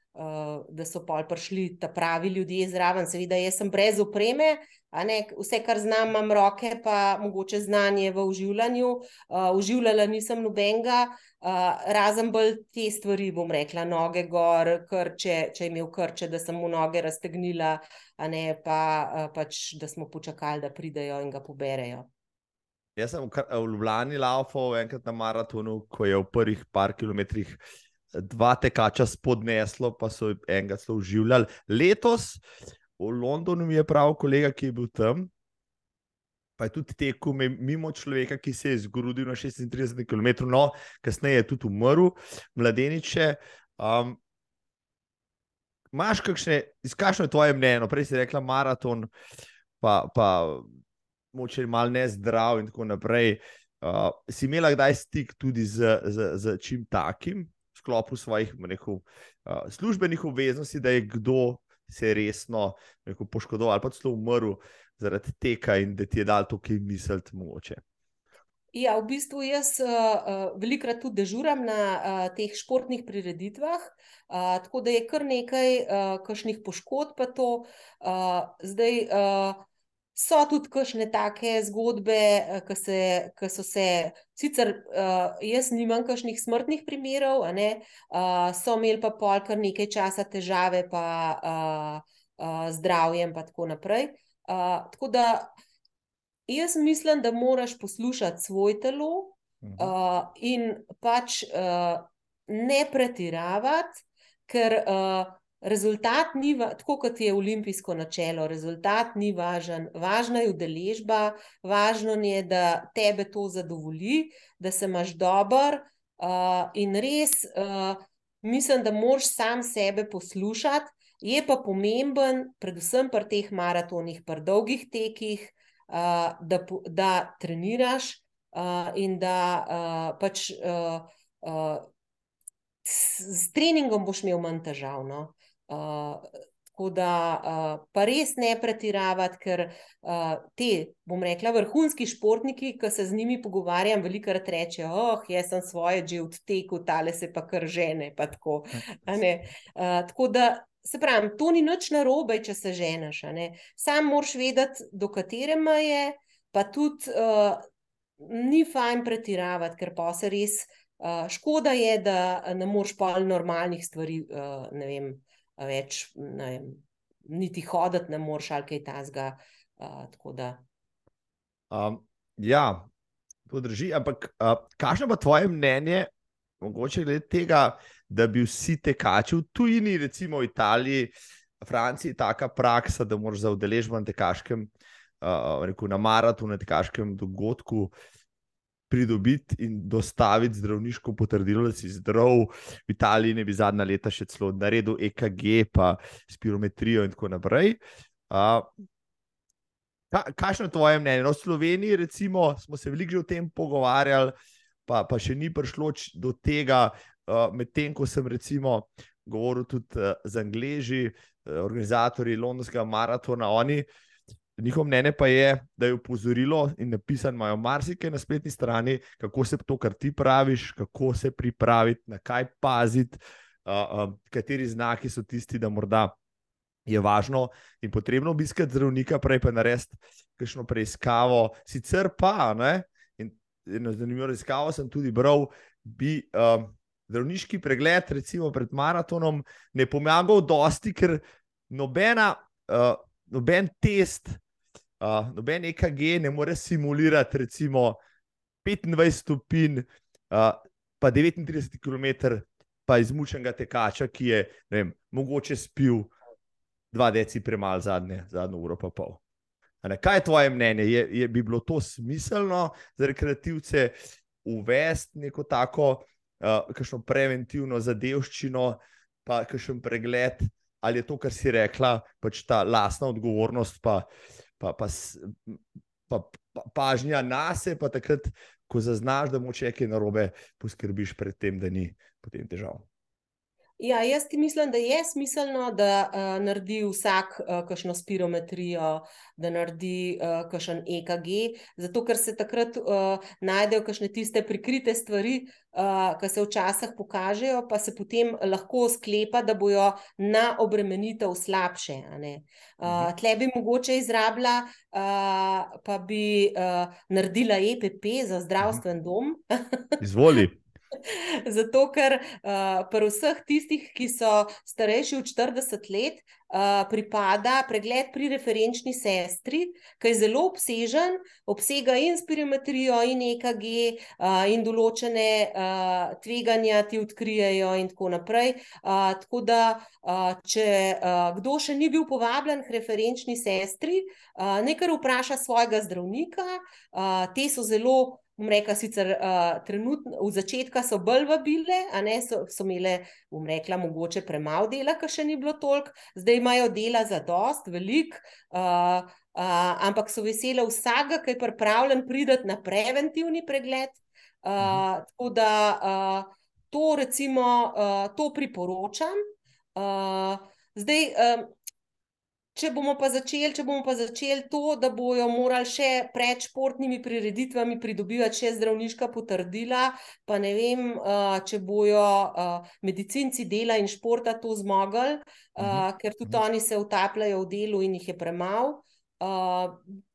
da so pol prišli ta pravi ljudje zraven. Seveda, jaz sem brez opreme, ne, vse, kar znam, imam roke, pa mogoče znanje v uživljanju. Uh, uživljala nisem nobenega, uh, razen bolj te stvari, bom rekla, noge gor, krče, če je imel krče, da sem mu noge raztegnila, ne, pa uh, pač, da smo počakali, da pridejo in ga poberejo. Jaz sem v Ljubljani laufal enkrat na maratonu, ko je v prvih par kilometrih uh, dva tekača spodneslo, pa so enega celo uživljali. Letos v Londonu je prav kolega, ki je bil tam. Pa je tudi tekel mimo človeka, ki se je zgrudil na 36 km, no, kasneje je tudi umrl, mladeniče. Um, Máš kakšne, izkašno je tvoje mnenje? No, prej si rekla maraton, pa, pa moče malo ne zdrav in tako naprej. Uh, si imela kdaj stik tudi z, z, z čim takim? Sklopu svojih rekel, uh, službenih obveznosti, da je kdo se resno rekel, poškodoval ali pa celo umrl zaradi tega in da ti je dal to, ki misliti mogoče. Ja, v bistvu jaz uh, velikrat tudi dežuram na uh, teh športnih prireditvah, uh, tako da je kar nekaj uh, kašnih poškodb. Uh, zdaj, uh, So tudi kakšne take zgodbe, eh, ki so se, sicer uh, jaz nimam kakšnih smrtnih primerov, uh, so imeli pa pol kar nekaj časa težave, pa uh, uh, zdravjem, in tako naprej. Uh, tako da jaz mislim, da moraš poslušati svoje telo uh, in pač uh, ne pretiravati, ker. Uh, Rezultat ni, tako kot je olimpijsko načelo, rezultat ni važen, važna je udeležba, važno je, da tebe to zadovolji, da se imaš dober. Uh, in res uh, mislim, da moraš sam sebe poslušati, je pa pomemben, predvsem pri teh maratonih, pri dolgih tekih, uh, da, da treniraš uh, in da uh, pač uh, uh, s, s treningom boš imel manj težav. No? Uh, tako da, uh, pa res ne pretiravati, ker uh, te, bom rekla, vrhunski športniki, ki se z njimi pogovarjam, veliko rečejo: Oh, jaz sem svoje že odtekel, tale se pa kar žene. Pa tako, uh, tako da, se pravi, to ni nič narobe, če se ženeš. Sam moraš vedeti, do katere meje, pa tudi uh, ni fajn pretiravati, ker pa se res. Uh, škoda je, da ne moreš pa normalnih stvari, uh, vem, več, ne vem, niti hoditi, ne moreš ali kaj tasga. Uh, um, ja, to drži. Ampak, uh, kakšno pa tvoje mnenje, mogoče glede tega, da bi vsi tekači v tujini, recimo v Italiji, Franciji, taka praksa, da moraš za udeležbo na tekaškem, uh, rekel, na maratonu, na tekaškem dogodku. Pridobiti in dostaviti zdravniško potrdilo, da si zdrav. V Italiji ne bi zadnja leta še celo naredil EKG, pa spirometrijo in tako naprej. Uh, Kakšno je tvoje mnenje? No, v Sloveniji, recimo, smo se veliko že o tem pogovarjali, pa, pa še ni prišlo do tega, uh, medtem ko sem recimo govoril tudi uh, z Angleži, uh, organizatorji Londonskega maratona. Oni, njihovo mnenje pa je, da je upozorilo in napisano, imajo marsikaj na spletni strani, kako se to, kar ti praviš, kako se pripraviti, na kaj paziti, uh, uh, kateri znaki so tisti, da morda. Je važno in potrebno obiskati zdravnika, prej pa narediti kakšno preiskavo. Sicer pa, ne, in eno zanimivo raziskavo sem tudi bral, bi uh, zdravniški pregled, recimo pred maratonom, ne pomagal dosti, ker nobena, uh, noben test, uh, noben EKG ne more simulirati, recimo 25 stopinj, uh, pa 39 km, pa izmučenega tekača, ki je vem, mogoče spil dva deci premalo zadnje, zadnjo uro pa pol. Kaj je tvoje mnenje? Je, je, bi bilo to smiselno za rekreativce uvesti neko tako uh, preventivno zadevščino, pa kakšen pregled, ali je to, kar si rekla, pač ta lastna odgovornost, pa, pa, pa, pa, pa pažnja na sebe, pa takrat, ko zaznaš, da moče nekaj narobe, poskrbiš pred tem, da ni potem težav. Ja, jaz ti mislim, da je smiselno, da uh, naredi vsak uh, kakšno spirometrijo, da naredi uh, kakšen EKG, zato ker se takrat uh, najdejo kakšne tiste prikrite stvari, uh, ki se včasih pokažejo, pa se potem lahko sklepa, da bojo na obremenitev slabše. Uh, tle bi mogoče izrabila, uh, pa bi uh, naredila EPP za zdravstven dom. Izvoli. Zato, ker uh, pri vseh tistih, ki so starejši od 40 let, uh, pripada pregled pri referenčni sestri, ki je zelo obsežen, obsega in spirometrijo, in EKG, uh, in določene uh, tveganja ti odkrijejo, in tako naprej. Uh, tako da, uh, če uh, kdo še ni bil povabljen k referenčni sestri, uh, nekaj vpraša svojega zdravnika, uh, te so zelo bom rekla, sicer uh, trenutno, v začetku so bolj vabile, a ne so, so imele, bom rekla, mogoče premalo dela, ker še ni bilo toliko, zdaj imajo dela za dost, velik, uh, uh, ampak so vesele vsega, ki je pripravljen prideti na preventivni pregled. Uh. Tako da uh, to, recimo, uh, to priporočam. Uh, zdaj, uh, Če bomo pa začeli, če bomo pa začeli to, da bojo morali še pred športnimi prireditvami pridobivati še zdravniška potrdila, pa ne vem, če bojo medicinci dela in športa to zmogli, uh, ker tudi oni se utapljajo v delu in jih je premalo.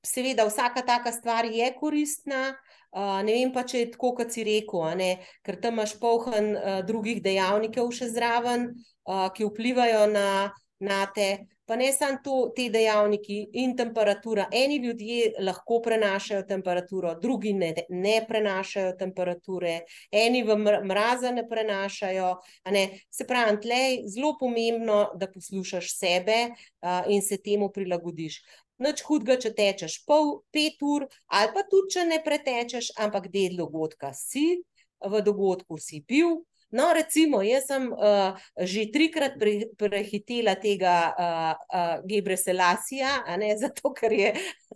Seveda, vsaka taka stvar je koristna. Uh, ne vem pa, če je tako, kot si rekel, ker tam imaš polhen uh, drugih dejavnikov še zraven, uh, ki vplivajo na, na te pa ne samo to, te dejavniki in temperatura. Eni ljudje lahko prenašajo temperaturo, drugi ne, ne prenašajo temperature, eni v mraza ne prenašajo. Ne. Se pravi, tle je zelo pomembno, da poslušaš sebe uh, in se temu prilagodiš. Noč hudega, če tečeš pol, pet ur, ali pa tudi, če ne pretečeš, ampak del dogodka si, v dogodku si bil, No, recimo, jaz sem uh, že trikrat pre, prehitela tega uh, uh, Gebre Selasija, zato ker je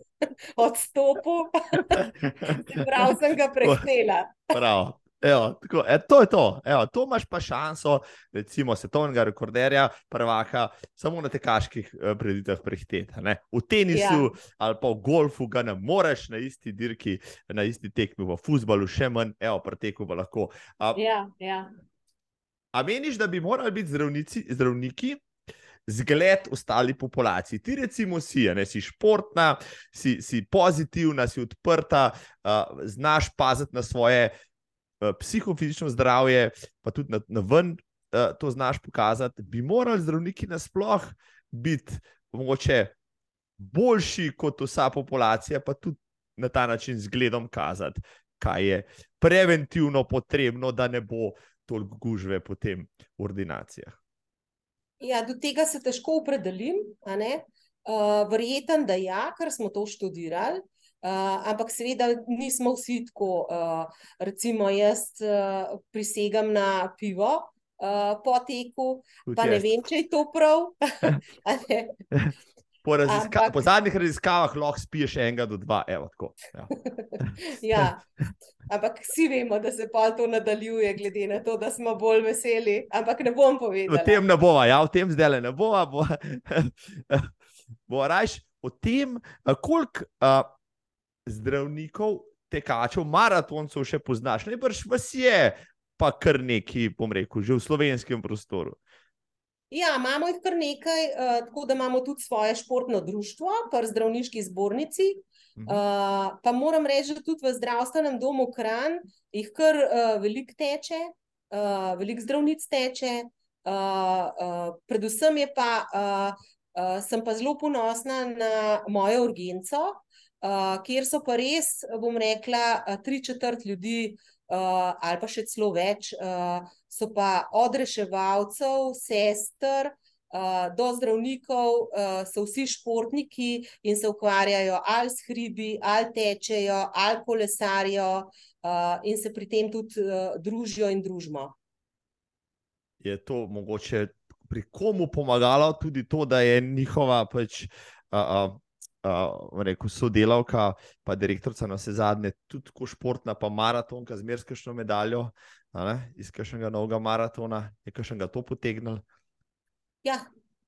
odstopil, prav sem ga prehitela. Prav. Evo, tako, e, to je to. Evo, to imaš pa šanso, recimo, svetovnega rekorderja, prvaka, samo na tekaških uh, preditvah prehiteti. V tenisu ja. ali pa v golfu ga ne moreš na isti dirki, na isti tekmi, v futbalu še manj, evo, preteku pa lahko. Uh, ja, ja. A meniš, da bi morali biti zdravnici, zdravniki zgled ostali populaciji? Ti, recimo, si, ne, si športna, si, si pozitivna, si odprta, uh, znaš paziti na svoje uh, psihofizično zdravje, pa tudi na, na ven uh, to znaš pokazati. Bi morali zdravniki nasploh biti mogoče boljši kot vsa populacija, pa tudi na ta način zgledom kazati, kaj je preventivno potrebno, da ne bo toliko gužve potem v ordinacijah? Ja, do tega se težko opredelim. Uh, Verjetno, da ja, ker smo to študirali. Uh, ampak seveda nismo vsi tako, uh, recimo jaz uh, prisegam na pivo uh, po teku, pa ne vem, če je to prav. Po, raziska Ampak- po zadnjih raziskavah lahko spiješ enega do dva, evo tako. Ja. Ja. Ampak vsi vemo, da se pa to nadaljuje, glede na to, da smo bolj veseli. Ampak ne bom O povedala. tem ne bova, ja, o tem zdaj ne bova. Bo, bo rajš o tem, koliko a, zdravnikov, tekačev, maratoncev še poznaš. Najbrž vas je, pa kar neki, bom rekel, že v slovenskem prostoru. Ja, imamo jih kar nekaj, uh, tako da imamo tudi svoje športno društvo, kar zdravniški zbornici. Mhm. Uh, pa moram reči, da tudi v zdravstvenem domu Kran jih kar uh, veliko teče, uh, veliko zdravnic teče. Uh, uh, predvsem je pa, uh, uh, sem pa zelo ponosna na mojo urgenco, uh, kjer so pa res, bom rekla, uh, tri četrt ljudi, uh, ali pa še celo več, uh, so pa od reševalcev, sester. Uh, do zdravnikov uh, so vsi športniki in se ukvarjajo ali s hribi, ali tečejo, ali kolesarijo, uh, in se pri tem tudi uh, družijo in družimo. Je to mogoče pri komu pomagalo, tudi to, da je njihova pač, a, a, a, rekel, sodelavka, pa direktorica na vse zadnje, tudi tako športna, pa maratonka, z merskašno medaljo, a ne, iz kakšnega novega maratona, je kakšnega to potegnil. Ja,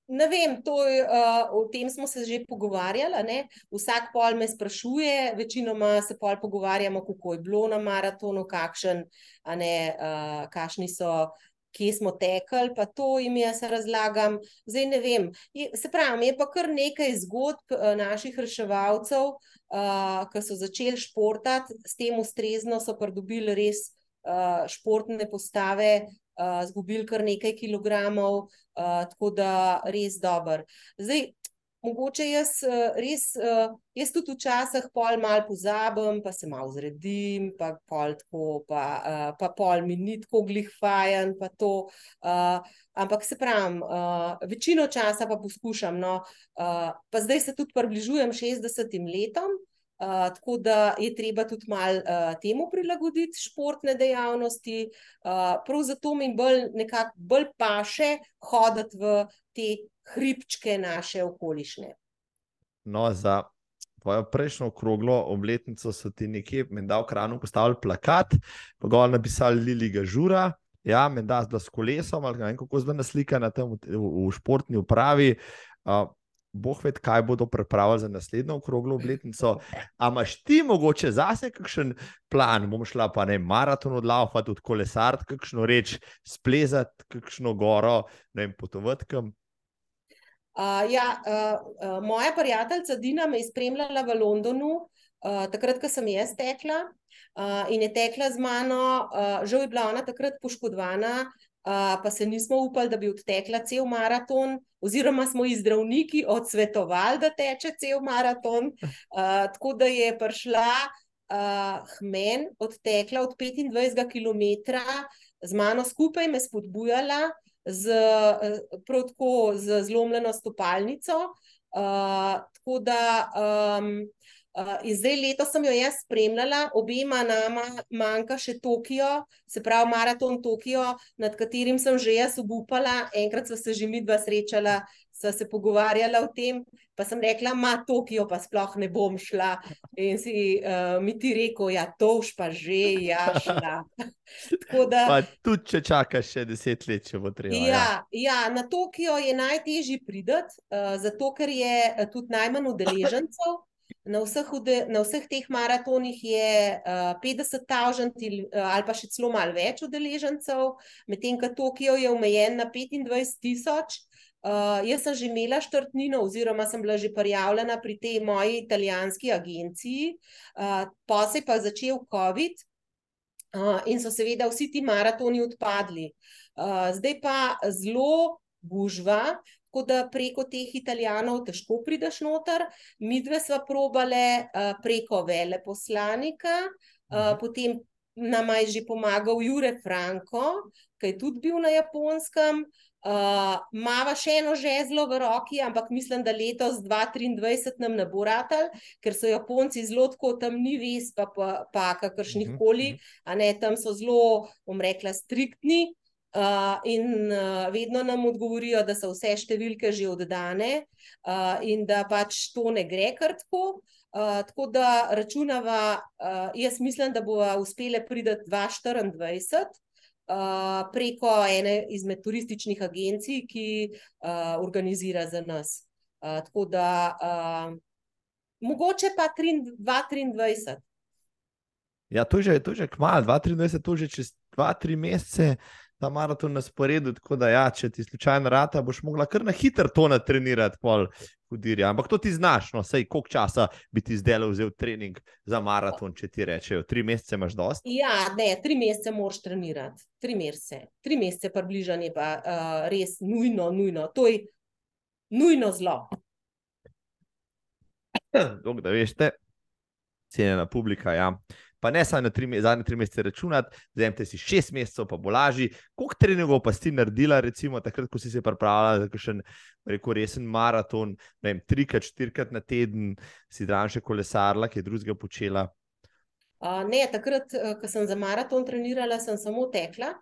ne vem, to, uh, o tem smo se že pogovarjali. Ne? Vsak pol me sprašuje, večinoma se pol pogovarjamo, kako je bilo na maratonu, kakšen, ne, uh, kakšni so. Kje smo tekli, pa to jim jaz razlagam. Zdaj ne vem. Je, se pravi, je pa kar nekaj zgodb uh, naših reševalcev, uh, ki so začeli športati, s tem ustrezno so pridobili res uh, športne postave, uh, zgubili kar nekaj kilogramov, uh, tako da res dober. Zdaj, mogoče jaz uh, res, uh, jaz tudi včasih pol mal pozabim, pa se malo zredim, pa pol tako, pa, uh, pa pol mi ni tako glih fajen, pa to. Ampak se pravim, večino časa pa poskušam. No, pa zdaj se tudi približujem 60 letom. Uh, tako da je treba tudi malo uh, temu prilagoditi športne dejavnosti. Uh, prav zato mi bolj, nekako bolj paše hoditi v te hribčke naše okolišne. No, za tvojo prejšnjo okroglo obletnico so ti nekje, menda v kranu, postavili plakat, pa ga napisali Lili Gažura. Ja, menda zdaj s kolesom, ali ne kako zdaj naslika na tem v, v, športni upravi. Uh, Boh ve, kaj bodo pripravili za naslednjo okroglo obletnico. A imaš ti mogoče zase kakšen plan, bom šla pa ne maraton odlaufati, tudi kolesart, kakšno reč, splezati, kakšno goro, ne vem, potovati kam. Uh, ja, uh, uh, moja prijateljica Dina me je spremljala v Londonu, uh, takrat, ko sem jaz tekla uh, in je tekla z mano. Uh, žal je bila ona takrat poškodovana, uh, pa se nismo upali, da bi odtekla cel maraton, oziroma smo ji zdravniki odsvetovali, da teče cel maraton. Uh, tako da je prišla uh, Hmen, odtekla od 25 km z mano skupaj, me spodbujala z, prav tako z zlomljeno stopalnico. Uh, tako da um, uh, zdaj letos sem jo jaz spremljala, obema nama manjka še Tokio, se pravi maraton Tokio, nad katerim sem že jaz obupala. Enkrat sva se že mi dva srečala, sva se pogovarjala o tem, pa sem rekla, ma Tokio pa sploh ne bom šla. In si uh, mi ti rekel, ja, to už pa že, ja, šla. da. Pa tudi, če čakaš še deset let, če bo treba. Ja, ja, na Tokio je najtežje priti, uh, zato ker je uh, tudi najmanj udeležencev. Na vseh, ude, na vseh teh maratonih je uh, 50 tavžant ali, uh, ali pa še celo malo več udeležencev, medtem ko Tokio je omejen na 25 tisoč. Uh, jaz sem že imela štrtnino, oziroma sem bila že prijavljena pri tej moji italijanski agenciji, uh, pa se je pa začel COVID uh, in so seveda vsi ti maratoni odpadli. Uh, zdaj pa zelo gužva, tako da preko teh italijanov težko prideš noter. Mi dve sva probale uh, preko veleposlanika, uh, potem nam je že pomagal Jure Franko, ki je tudi bil na japonskem. Uh, mava še eno žezlo v roki, ampak mislim, da letos 2023 nam ne bo ratal, ker so Japonci zelo tako tam ni ves, pa, pa, pa kakršnih koli, a ne tam so zelo, bom rekla, striktni. uh, in uh, vedno nam odgovorijo, da so vse številke že oddane uh, in da pač to ne gre kar tako. Uh, tako da računava, uh, jaz mislim, da bo uspele priti 2024 uh, preko ene izmed turističnih agencij, ki uh, organizira za nas. Uh, tako da uh, mogoče pa 2023. Ja, to je že, že kmalo, 2023, to je že čez 2-3 mesece ta maraton na sporedu. Tako da, ja, če ti slučajno rata, boš mogla kar na hitro to natrenirati, pol hudirja. Ampak to ti znaš, no, sej koliko časa bi ti zdaj vzel trening za maraton, če ti rečejo, tri mesece imaš dost? Ja, ne, tri mesece moraš trenirati, tri mesece, tri mesece približanje pa uh, res nujno, nujno. To je nujno zlo. Dok, da veš, cenjena publika, ja pa ne samo zadnje tri mesece računati, vzemite si šest mesecev, pa bo lažje. Koliko treningov pa si naredila, recimo takrat, ko si se pripravljala za kakšen rekel, resen maraton, ne vem, trikrat, štirikrat na teden, si dan še kolesarla, ki je drugega počela. Uh, ne, takrat, eh, ko sem za maraton trenirala, sem samo tekla.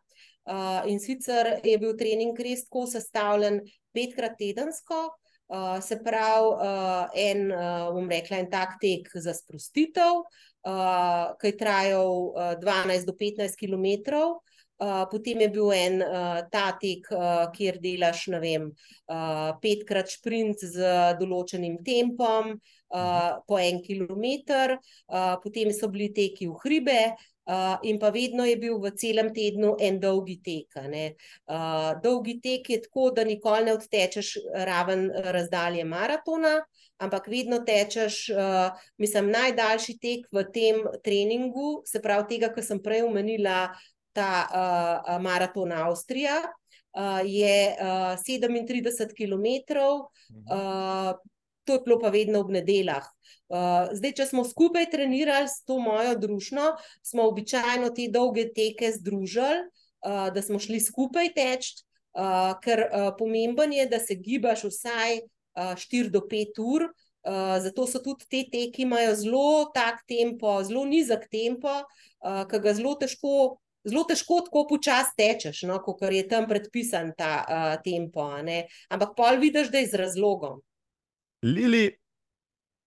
Uh, in sicer je bil trening res tako sestavljen petkrat tedensko, uh, se pravi, uh, en, uh, bom rekla, en tak tek za sprostitev, uh, ki je trajal uh, 12 do 15 km. Uh, potem je bil en uh, ta tek, uh, kjer delaš vem, uh, petkrat sprint z določenim tempom, uh, po en kilometr, uh, potem so bili teki v hribe, uh, in pa vedno je bil v celem tednu en dolgi tek. Uh, dolgi tek je tako, da nikoli ne odtečeš raven razdalje maratona, ampak vedno tečeš, uh, mislim, najdaljši tek v tem treningu, se pravi, tega, kar sem prej omenila, ta uh, maraton Avstrija, uh, je uh, 37 km. Uh, To je bilo pa vedno ob nedeljah. Uh, zdaj, če smo skupaj trenirali s to mojo družino, smo običajno te dolge teke združili, uh, da smo šli skupaj teč, uh, ker uh, pomemben je, da se gibaš vsaj 4 do 5 ur. Uh, zato so tudi te teki, ki imajo zelo tak tempo, zelo nizek tempo, uh, ki ga zelo težko, zelo težko tako počasi tečeš, no, kot je tam predpisan ta uh, tempo. Ampak pol vidiš, da je z razlogom. Lili,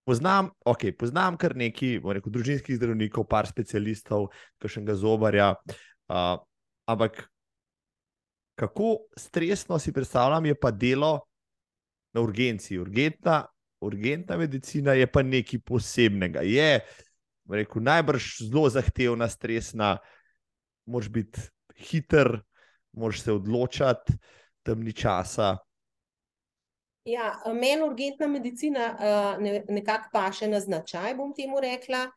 poznam, okay, poznam kar nekaj rekel, družinskih zdravnikov, par specialistov, kakšnega zobarja. Uh, ampak kako stresno si predstavljam, je pa delo na urgenci. Urgentna, urgentna medicina je pa nekaj posebnega. Je rekel, najbrž zelo zahtevna, stresna, moraš biti hiter, moraš se odločati, tam ni časa. Ja, meni urgentna medicina uh, ne, nekako paše na značaj, bom temu rekla.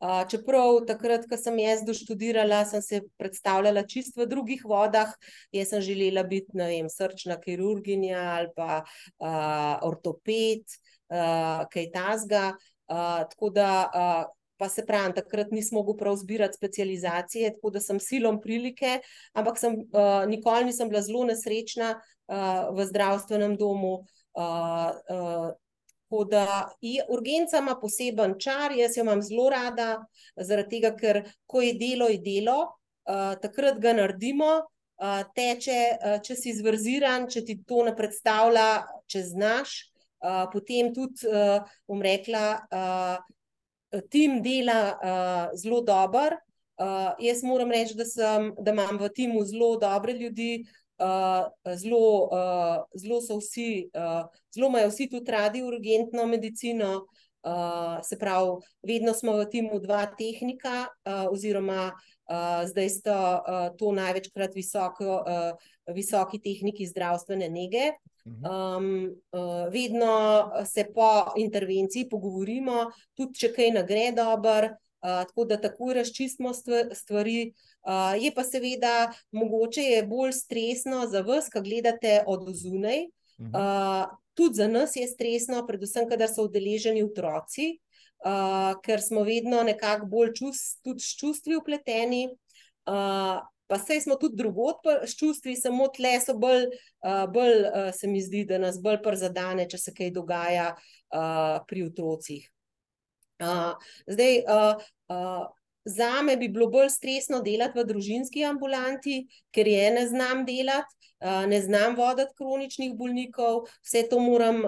Uh, čeprav takrat, ko sem jaz doštudirala, sem se predstavljala čist v drugih vodah. Jaz sem želela biti, vem, srčna kirurginja ali pa uh, ortoped, uh, kaj tasga. Uh, tako da, uh, pa se pravi, takrat nisem mogla prav zbirati specializacije, tako da sem silom prilike, ampak sem, uh, nikoli nisem bila zelo nesrečna uh, v zdravstvenem domu. Uh, uh, Tako da je urgenca ima poseben čar, jaz jo imam zelo rada, zaradi tega, ker ko je delo, je delo, uh, takrat ga naredimo, uh, teče, uh, če si zvrziran, če ti to ne predstavlja, če znaš. Uh, potem tudi, uh, bom rekla, uh, tim dela uh, zelo dober. Uh, jaz moram reči, da, sem, da imam v timu zelo dobre ljudi, zelo, uh, zelo so vsi, uh, zelo imajo vsi tudi radi urgentno medicino. Uh, se pravi, vedno smo v timu dva tehnika, uh, oziroma uh, zdaj so uh, to največkrat visoko, uh, visoki tehniki zdravstvene nege. Um, uh, vedno se po intervenciji pogovorimo, tudi če kaj ne gre dobro, uh, tako da tako razčistimo stvari. Uh, je pa seveda mogoče je bolj stresno za vas, ki gledate od zunaj. Uh, tudi za nas je stresno, predvsem, kadar so udeleženi otroci, uh, ker smo vedno nekako bolj čust, tudi s čustvi upleteni. Uh, pa sej smo tudi drugot s čustvi, samo tle so bolj, uh, bolj uh, se mi zdi, da nas bolj prizadene, če se kaj dogaja uh, pri otrocih. Uh, zdaj, uh, uh, za me bi bilo bolj stresno delati v družinski ambulanti, ker je ne znam delati, ne znam voditi kroničnih bolnikov, vse to moram.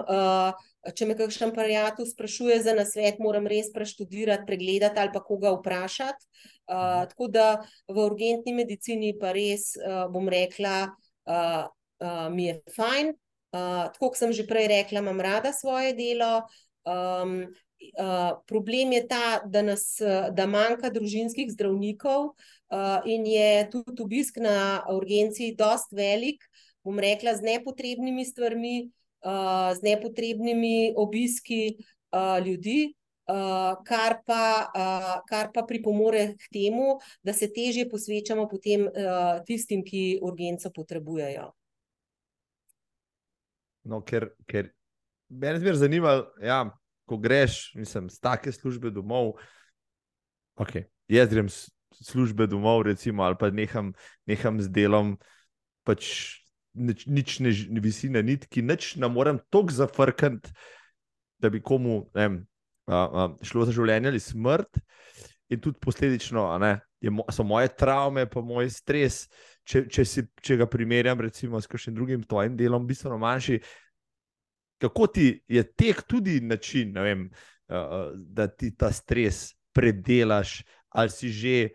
Če me kakšen parijatu sprašuje za nasvet, moram res preštudirati, pregledati ali pa koga vprašati. Uh, tako da v urgentni medicini pa res uh, bom rekla, uh, uh, mi je fajn. Uh, tako kot sem že prej rekla, imam rada svoje delo. Um, uh, problem je ta, da, nas, da manjka družinskih zdravnikov uh, in je tudi obisk na urgenci dost velik, bom rekla, z nepotrebnimi stvarmi, uh, z nepotrebnimi obiski uh, ljudi. Uh, kar, pa, uh, kar pa pripomore k temu, da se teže posvečamo potem uh, tistim, ki urgenco potrebujejo. No, ker, ker me je zmeraj zanimalo, ja, ko greš, mislim, z take službe domov. Okay, jaz grem službe domov, recimo, ali pa neham, neham z delom, pač nič, nič ne, ne visi na nitki, nič ne morem tako zafrkati, da bi komu ne, a, a, šlo za življenje ali smrt. In tudi posledično ne, je, so moje travme, pa moj stres. Če, če, si, če ga primerjam, recimo, s kakšnim drugim tvojim delom, bistveno manjši, kako ti je tek tudi način, vem, uh, da ti ta stres predelaš, ali si že,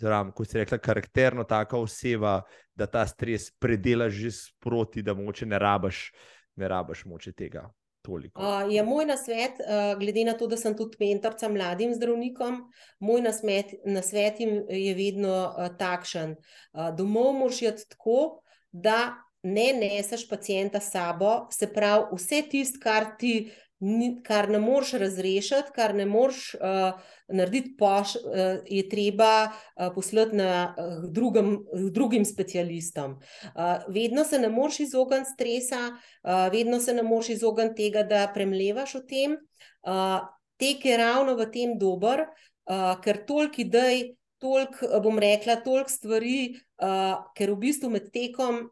zram, kot si rekla, karakterno taka oseba, da ta stres predelaš že sproti, da moče ne rabaš, ne rabaš moče tega. Uh, je moj nasvet, uh, glede na to, da sem tudi mentorca mladim zdravnikom, moj nasvet, nasvet jim je vedno uh, takšen. Uh, domov moraš iti tako, da ne neseš pacijenta sabo, se pravi, vse tisto, kar ti. Kar ne moreš razrešiti, kar ne moreš uh, narediti, poš, uh, je treba uh, poslati na uh, drugim, drugim specialistom. Uh, vedno se ne moreš izogniti stresa, uh, vedno se ne moreš izogniti tega, da premlevaš o tem. Uh, tek je ravno v tem dober, uh, ker toliko idej, toliko, bom rekla, toliko stvari, uh, ker v bistvu med tekom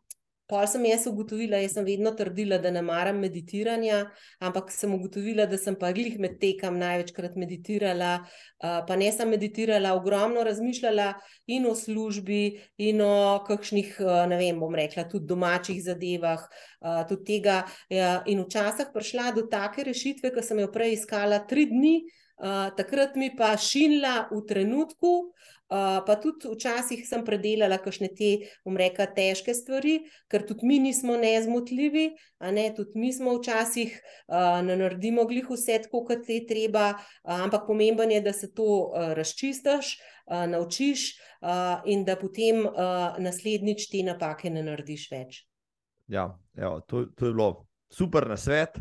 Pol sem jaz ugotovila, jaz sem vedno trdila, da ne maram meditiranja, ampak sem ugotovila, da sem pa glih med tekom največkrat meditirala. Pa ne sem meditirala, ogromno razmišljala in o službi, in o kakšnih, ne vem, bom rekla, tudi domačih zadevah. Tudi tega. Ja, in včasih prišla do take rešitve, ki sem jo prej iskala tri dni, takrat mi pa šinila v trenutku. Uh, pa tudi včasih sem predelala kakšne te, umreka, težke stvari, ker tudi mi nismo nezmotljivi, ne tudi mi smo včasih uh, ne naredimo glih vse tako, kot je treba, uh, ampak pomemben je, da se to uh, razčistiš, uh, naučiš uh, in da potem uh, naslednjič te napake ne narediš več. Ja, evo, to, to je bilo super na svet.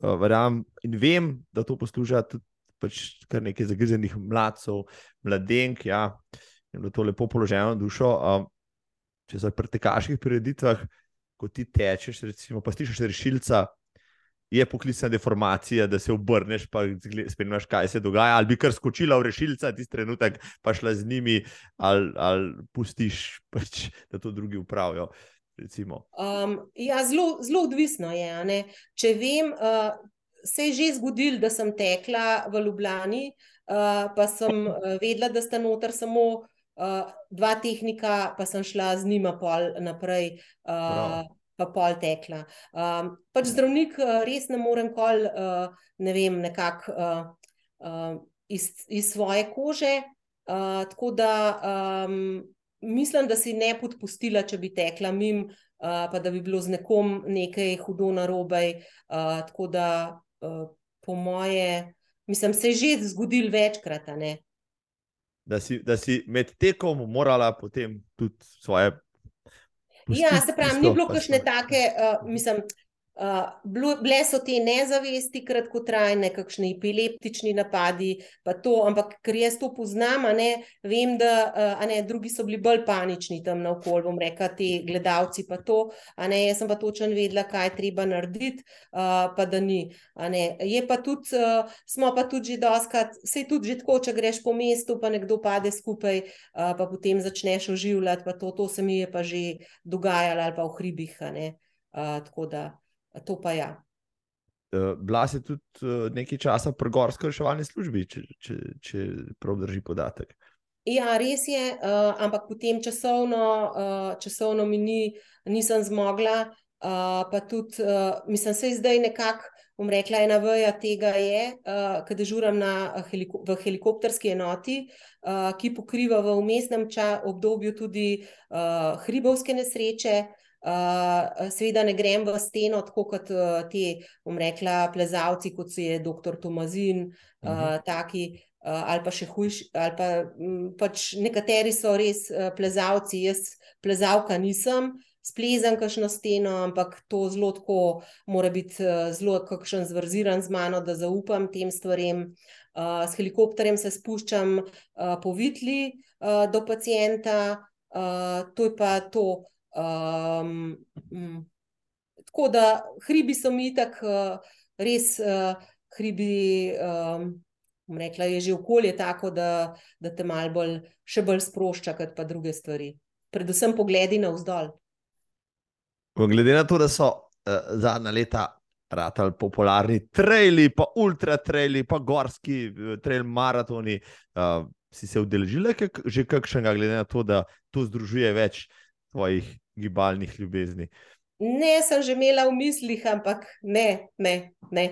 Uh, verjam in vem, da to posluša tudi pač kar nekaj zagrizenih mladcev, mladenk, ja, in da to lepo položajno dušo. Um, če so pri tekaških prireditvah, ko ti tečeš, recimo, pa stišeš rešilca. Je poklicna deformacija, da se obrneš, pa spremljaš, kaj se dogaja, ali bi kar skočila v rešilca, tisti trenutek, pa šla z njimi, ali, ali pustiš, pač, da to drugi upravijo. Um, ja, zelo odvisno je. Če vem, uh, se je že zgodilo, da sem tekla v Ljubljani, uh, pa sem uh, vedela, da sta noter samo uh, dva tehnika, pa sem šla z njima pol naprej. Uh, Pa pol tekla. Um, pač zdravnik uh, res ne morem kol, uh, ne vem, nekako uh, uh, iz, iz svoje kože. Uh, tako da um, mislim, da si ne podpustila, če bi tekla mim, uh, pa da bi bilo z nekom nekaj hudo narobe. Uh, tako da Eh, po moje, mislim, se je že zgodil večkrat. Da si, da si med tekom morala potem tudi svoje. Ja, se pravi, ni bilo kakšne take, uh, mislim, Uh, bile so te nezavesti, kratkotrajne, kakšni epileptični napadi, pa to, ampak ker jaz to poznam, ne, vem, da ne, drugi so bili bolj panični tam na okolju, bom rekel, ti gledalci pa to, ne, jaz sem pa točno vedela, kaj treba narediti, uh, pa da ni. Je pa tudi, uh, smo pa tudi že doskrat, vse je tudi že tako, če greš po mestu, pa nekdo pade skupaj, uh, pa potem začneš oživljati, pa to, to se mi je pa že dogajalo ali pa v hribih. Uh, tako da. To pa ja. Uh, bila si tudi uh, nekaj časa pri gorski reševalni službi, če, če, če prav drži podatek. Ja, res je, uh, ampak potem časovno, uh, časovno mi ni, nisem zmogla. Uh, pa tudi, uh, mislim, se zdaj nekako, bom rekla, ena vrja tega je, uh, ki dežuram na, heliko v helikopterski enoti, uh, ki pokriva v umestnem obdobju tudi uh, hribovske nesreče. Uh, seveda ne grem v steno, tako kot uh, ti, bom rekla, plezalci, kot so je dr. Tomazin, uh, uh -huh. taki, uh, ali pa še hujši, ali pa m, pač nekateri so res uh, plezalci, jaz plezalka nisem. Splezam kakšno steno, ampak to zelo tako mora biti zelo kakšen zvrziran z mano, da zaupam tem stvarem. Uh, s helikopterjem se spuščam uh, po vitli uh, do pacijenta, uh, to je pa to. Um, um, tako da hribi so mi tako uh, res uh, hribi. Um, Rekla je že okolje tako, da, da te malo bolj, še bolj sprošča, kot pa druge stvari. Predvsem pogledi na vzdolj. Glede na to, da so uh, zadnja leta ratali popularni traili, pa ultratraili, pa gorski trail maratoni, uh, si se udeležila že kakšnega, glede na to, da to združuje več tvojih gibalnih ljubezni? Ne, sem že imela v mislih, ampak ne, ne. ne.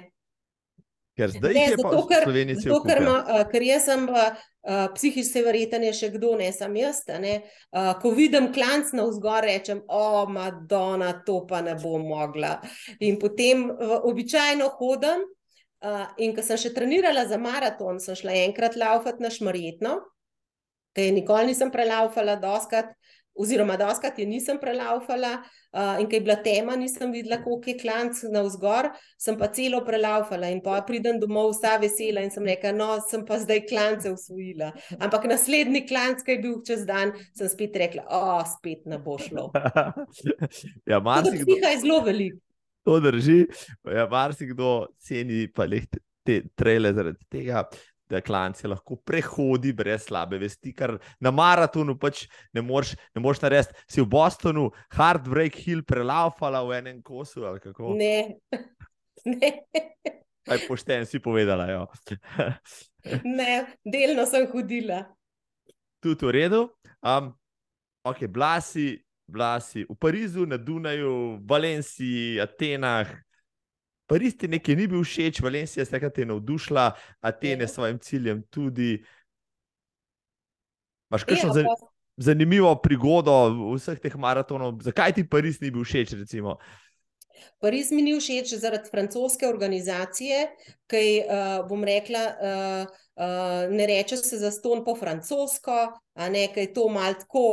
Ker zdaj ne, je zato, ker, zato, ker, ma, uh, ker jaz sem uh, psihično verjeten, je še kdo, ne sem jaz. Ne? Uh, ko vidim klanc na vzgor, rečem, o, Madonna, to pa ne bom mogla. In potem uh, običajno hodim. Uh, in ko sem še trenirala za maraton, sem šla enkrat laufati na šmarjetno, ker nikoli nisem prelaufala, doskrat oziroma doskrat je nisem prelaufala. Uh, in kaj je bila tema, nisem videla, koliko je klanc na vzgor, sem pa celo prelaufala in pa pridem domov, vsa vesela in sem rekla, no, sem pa zdaj klance usvojila. Ampak naslednji klanc, ki je bil čez dan, sem spet rekla, o, spet ne bo šlo. ja, marsikdo... je zelo velik. To drži, ja, marsikdo ceni pa le te trele zaradi tega da klanci lahko prehodi brez slabe vesti, kar na maratonu pač ne moreš narediti. Si v Bostonu, Heartbreak Hill, prelaufala v enem kosu. Ne. ne. Aj pošten si povedala. ne, delno sem hodila. Tudi v redu. Um, ok, blasi. Vlasi v Parizu, na Dunaju, Valenciji, Atenah, Pariz ti nekaj ni bil všeč, Valencija se je navdušila, Atene s svojim ciljem tudi. Máš kakšno ja, zanimivo prigodo vseh teh maratonov? Zakaj ti Pariz ni bil všeč? Recimo? Pariz mi ni všeč zaradi francoske organizacije, ki uh, bom rekla, uh, uh, ne reče se za ston po francosko, a ne, kaj to malo tako.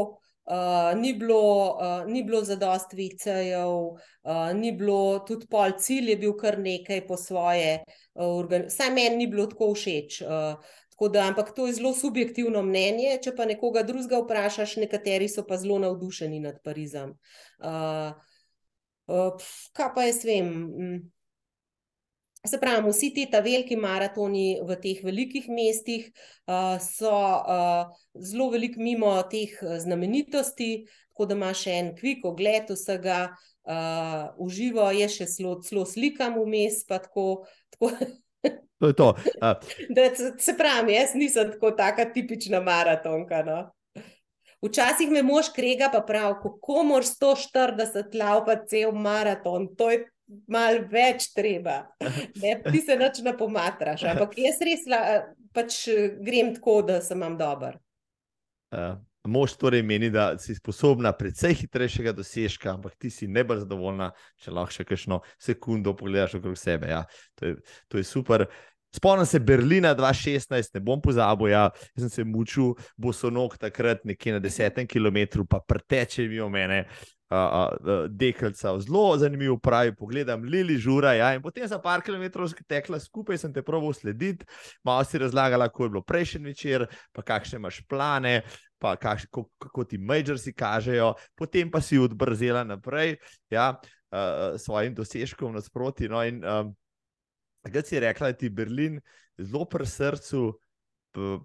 Uh, ni bilo, uh, bilo zadost vicejev, uh, ni bilo tudi pol cilj, je bil kar nekaj po svoje. Uh, Saj meni ni bilo tako všeč. Uh, tako da, ampak to je zelo subjektivno mnenje. Če pa nekoga drugega vprašaš, nekateri so pa zelo navdušeni nad Parizom. Uh, uh, kaj pa jaz vem? Se pravi, vsi ti ta veliki maratoni v teh velikih mestih uh, so uh, zelo velik mimo teh znamenitosti, tako da imaš en kvik ogled vsega uh, v živo, je še zelo slikam vmes. Tako, tako to je to. Uh. da, se pravi, jaz nisem tako taka tipična maratonka. No? Včasih me mož krega, pa pravi, kako moraš 140 laupati cel maraton. To je malo več treba, ne, ti se noč ne pomatraš. Ampak jaz res pač grem tako, da sem vam dober. Uh, mož torej meni, da si sposobna precej hitrejšega dosežka, ampak ti si ne bolj zadovoljna, če lahko še kakšno sekundo pogledaš okrog sebe. Ja. To, je, to je super. Spomnim se Berlina 2016, ne bom pozabil. Ja. Jaz sem se mučil, bo so nog takrat nekje na desetem kilometru, pa preteče mi o mene. Uh, Dekelca, zelo zanimivo, pravi, pogledam, Lili žura. Ja, in potem za par kilometrov tekla skupaj, sem te proval slediti, malo si razlagala, kako je bilo prejšnji večer, pa kakšne imaš plane, pa kakš, kako, kako ti majorsi kažejo, potem pa si odbrzela naprej ja, uh, svojim dosežkom nasproti. No, in um, Kaj si rekla, da ti Berlin zelo pri srcu,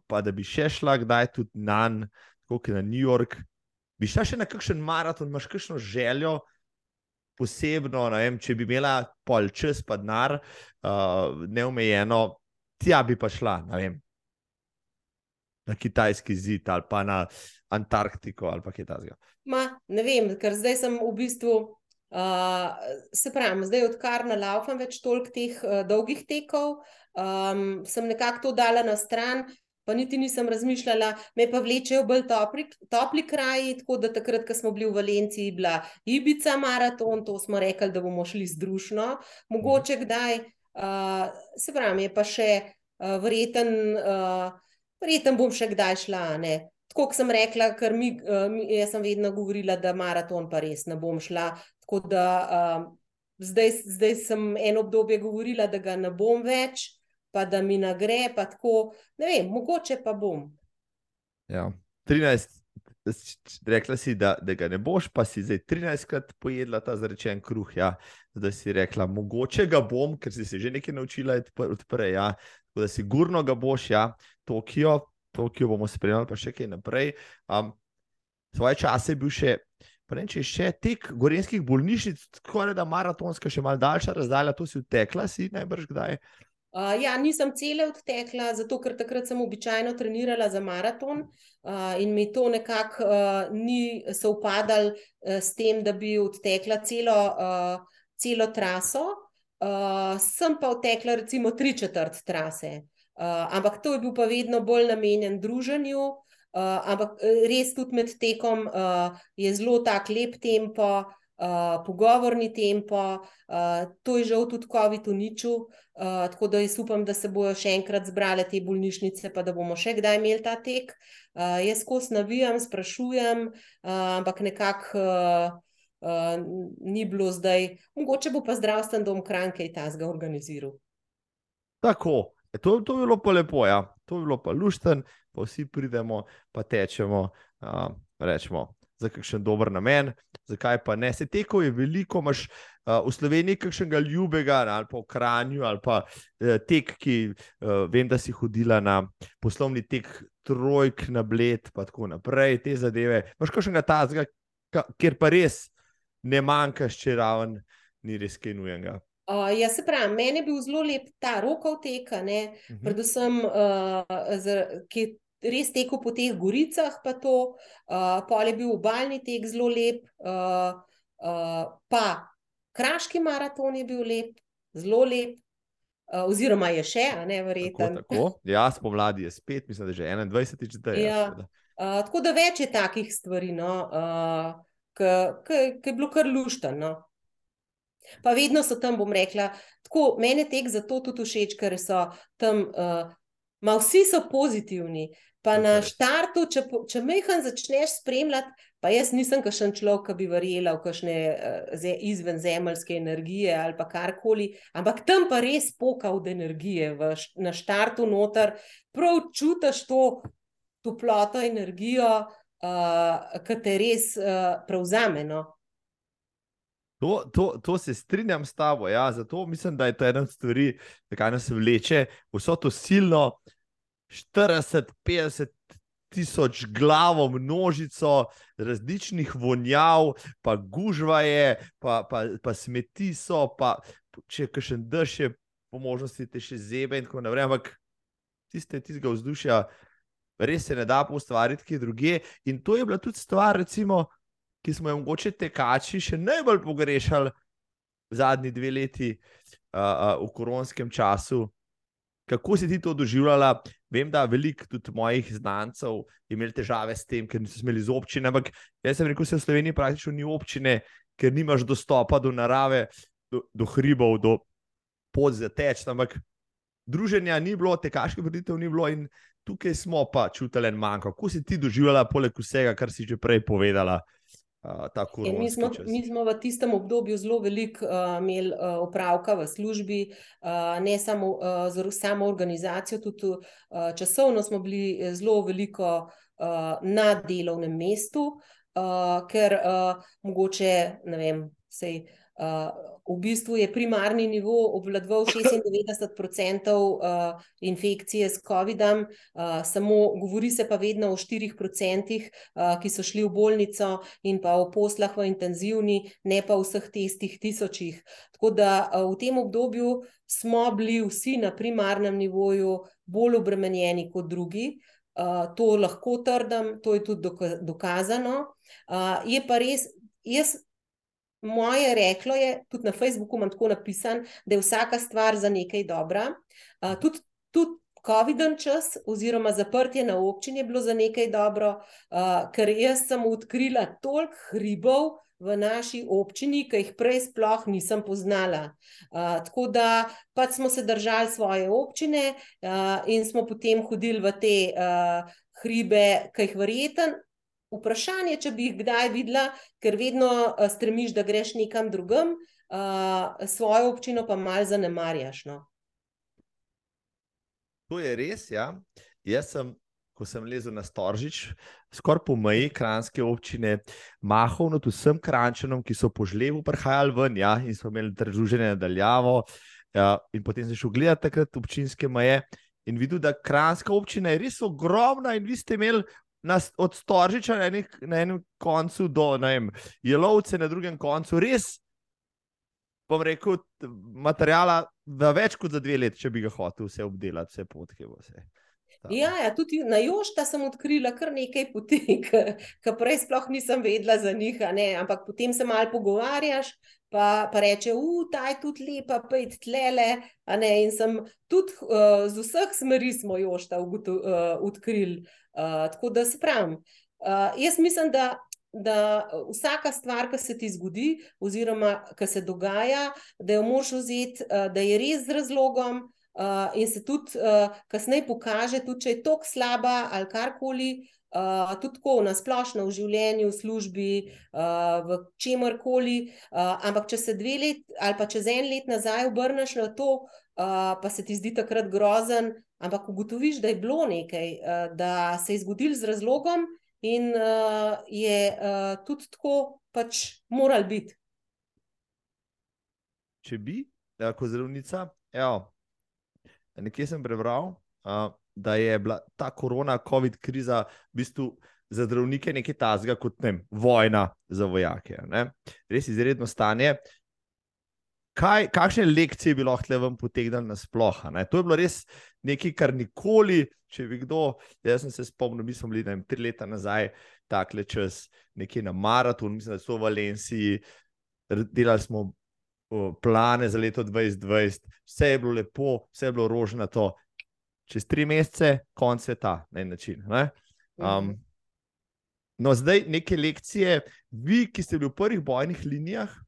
pa da bi še šla kdaj tudi na Nan, kot je na New York. Bi šla še na kakšen maraton, imaš kakšno željo, posebno, vem, če bi imela pol čas, pa denar, uh, neomejeno, tja bi pa šla. na kitajski zid ali pa na Antarktiko ali kaj takega? Ne vem, ker zdaj sem v bistvu. Uh, se pravi, zdaj, odkar ne laufam več toliko teh uh, dolgih tekov, um, sem nekako to dala na stran, pa niti nisem razmišljala, me pa vlečejo bolj topli, topli kraji. Tako da takrat, ko smo bili v Valenciji, bila Ibica maraton, to smo rekli, da bomo šli združno, mogoče kdaj. Uh, se pravi, je pa še uh, verjeten. Uh, Verjetno bom še kdaj šla. Ne? Tako sem rekla, ker mi, uh, jaz sem vedno govorila, da maraton pa res ne bom šla. Tako da uh, zdaj, zdaj sem eno obdobje govorila, da ga ne bom več, pa da mi nagre. Tako, ne vem, mogoče pa bom. Ja, 13. Rekla si, da, da ga ne boš, pa si zdaj 13krat pojedla ta zrečen kruh. Ja. Zdaj si rekla, mogoče ga bom, ker si se že nekaj naučila odprej. Ja. Da si gurno ga boš, ja, Tokio, Tokio bomo spremljali, pa še kaj naprej. Um, svoje čase je bil še, ne, če še tek gorenskih bolnišnic, tako da maratonska, še mal daljša razdalja, to si utekla, si najbrž kdaj. Uh, ja, nisem cele odtekla, zato ker takrat sem običajno trenirala za maraton uh, in mi to nekako uh, ni sovpadalo uh, s tem, da bi odtekla celo, uh, celo traso. Uh, sem pa odtekla recimo tri četrt trase. Uh, ampak to je bil pa vedno bolj namenjen druženju, uh, ampak res tudi med tekom uh, je zelo tak lep tempo, uh, pogovorni tempo. Uh, to je žal tudi COVID uničil, uh, tako da jaz upam, da se bojo še enkrat zbrale te bolnišnice, pa da bomo še kdaj imeli ta tek. Uh, jaz skozi navijam, sprašujem, uh, ampak nekako. Uh, Uh, ni bilo zdaj, mogoče bo pa zdravstveni dom Kranke in Tazga organiziral. Tako, E to, to je bilo pa lepo, ja. to je bilo pa lušten, pa vsi pridemo, pa tečemo, uh, rečemo, za kakšen dober namen, zakaj pa ne. Se teko je veliko, imaš uh, v Sloveniji kakšnega ljubega, ali pa v Kranju, ali pa uh, tek, ki uh, vem, da si hodila na poslovni tek, trojk na bled, pa tako naprej, te zadeve. Imaš kakšnega tazga, kjer pa res ne manjkaš, če raven ni res kaj nujenega. Uh, ja, se pravi, meni je bil zelo lep ta rokov tek, uh mhm. -huh. predvsem, uh, ki je res tekel po teh goricah. Pa uh, pol je bil obaljni tek zelo lep, uh, uh, pa kraški maraton je bil lep, zelo lep. Uh, oziroma, je še, a ne verjetno. Tako, tako. Ja, spomladi je spet, mislim, da je že 21. četrtek. Ja. Uh, tako da več je takih stvari, no, uh, ki je bilo kar luštno. No. Pa vedno so tam, bom rekla, tako meni tek zato tudi všeč, ker so tam, uh, ma vsi so pozitivni. Pa na štartu, če, če mehko začneš spremljati, pa jaz nisem kašen človek, ki bi verjela v kakšne uh, izvenzemeljske energije ali pa karkoli, ampak tam pa res poka od energije v, na štartu noter, prav čutiš to toploto, energijo, uh, ki te res uh, prevzame. No? To, to, to se strinjam s tabo. Ja. Zato mislim, da je to ena od stvari, ki nas vleče vso to silno 40-50 tisoč glavo, množico različnih vonjav, pa gužva je, pa, pa, pa smeti so, pa če še dež je, po možnosti te še zebe in tako naprej. Ampak tiste, tistega vzdušja, res se ne da ustvariti, ki je druge. In to je bila tudi stvar, recimo ki smo jo mogoče tekači še najbolj pogrešali zadnji dve leti uh, uh, v koronskem času. Kako si ti to doživljala? Vem, da veliko tudi mojih znancev je imelo težave s tem, ker niso smeli z občine. Ampak jaz sem rekel, da se v Sloveniji praktično ni občine, ker nimaš dostopa do narave, do, do hribov, do pot za teč. Ampak druženja ni bilo, tekaških vrtitev ni bilo in tukaj smo pa čutili en manjko. Kako si ti doživljala, poleg vsega, kar si že prej povedala? Uh, mi, smo, mi smo v tistem obdobju zelo veliko uh, imeli uh, opravka v službi, uh, ne samo uh, z samo organizacijo, tudi uh, časovno smo bili zelo veliko uh, na delovnem mestu, uh, ker uh, mogoče, ne vem, sej. Uh, v bistvu je primarni nivo obvladoval 96% uh, infekcije s COVID-om, uh, samo govori se pa vedno o 4%, uh, ki so šli v bolnico in pa o poslah v intenzivni, ne pa o vseh testih tisočih. Tako da uh, v tem obdobju smo bili vsi na primarnem nivoju bolj obremenjeni kot drugi. uh, to lahko trdim, to je tudi doka dokazano. Uh, je pa res, jaz, moje reklo je, tudi na Facebooku imam tako napisan, da je vsaka stvar za nekaj dobra. Uh, tudi, tudi COVID-en čas, oziroma zaprtje na občini, je bilo za nekaj dobro, uh, ker jaz sem odkrila toliko hribov. V naši občini, ki jih prej sploh nisem poznala. Uh, tako da pač smo se držali svoje občine uh, in smo potem hodili v te uh, hribe, ki jih verjeten. Vprašanje, če bi jih kdaj videla, ker vedno uh, stremiš, da greš nekam drugam, uh, svojo občino pa malo zanemarjaš. No? To je res. Ja. Jaz sem, ko sem lezel na Storžič, skoraj po meji kranske občine, mahal nad vsem krančanom, ki so po žlevu prihajali ven ja, in so imeli druženje nadaljavo. Ja, in potem sem šel gledati takrat občinske meje in videl, da kranska občina je res ogromna in vi ste imeli. Nas, od Storžiča na, enih, na enem koncu do Jelovce, na drugem koncu, res bom rekel, materijala več kot za dve leti, če bi ga hotel vse obdelati, vse potke. Vse. Ja, ja, tudi na Jošta sem odkrila kar nekaj poti, ki prej sploh nisem vedela za njih. Ampak potem se malo pogovarjaš, pa, pa reče, da je tudi lepa, pa je tlele. In sem tudi uh, z vseh smeri smo Jošta uh, odkrili. Uh, tako da se pravim. Uh, jaz mislim, da da eh, vsaka stvar, ki se ti zgodi, oziroma ki se dogaja, da jo moš vzeti, eh, da je res z razlogom, eh, in se tudi kasneje pokaže, tudi če je tako slaba ali karkoli. Uh, tudi tako na splošno v življenju, v službi, uh, v čemorkoli. Uh, ampak, če se dve leti ali pa čez en let nazaj obrneš na to, uh, pa se ti zdi takrat grozen, ampak ugotoviš, da je bilo nekaj, uh, da se je zgodil z razlogom in uh, je uh, tudi tako pač moral biti. Če bi, kot zdravnica, evo, nekje sem prebral, uh, da je bila ta korona, COVID kriza v bistvu za zdravnike nekaj tasga kot ne, vojna za vojake. Ne? Res izredno stanje. Kaj, kakšne lekcije bi lahko vam potegnili na splošno? To je bilo res nekaj, kar nikoli, če bi kdo, jaz sem se spomnil, mi smo bili vem, tri leta nazaj, tako čas, nekje na maratonu, mislim, da so v Valenciji, delali smo plane za leto 2020, vse je bilo lepo, vse je bilo rožnato, čez tri mesece, konc sveta na en način. Ne? Um, no, zdaj neke lekcije, vi, ki ste bili v prvih bojnih linijah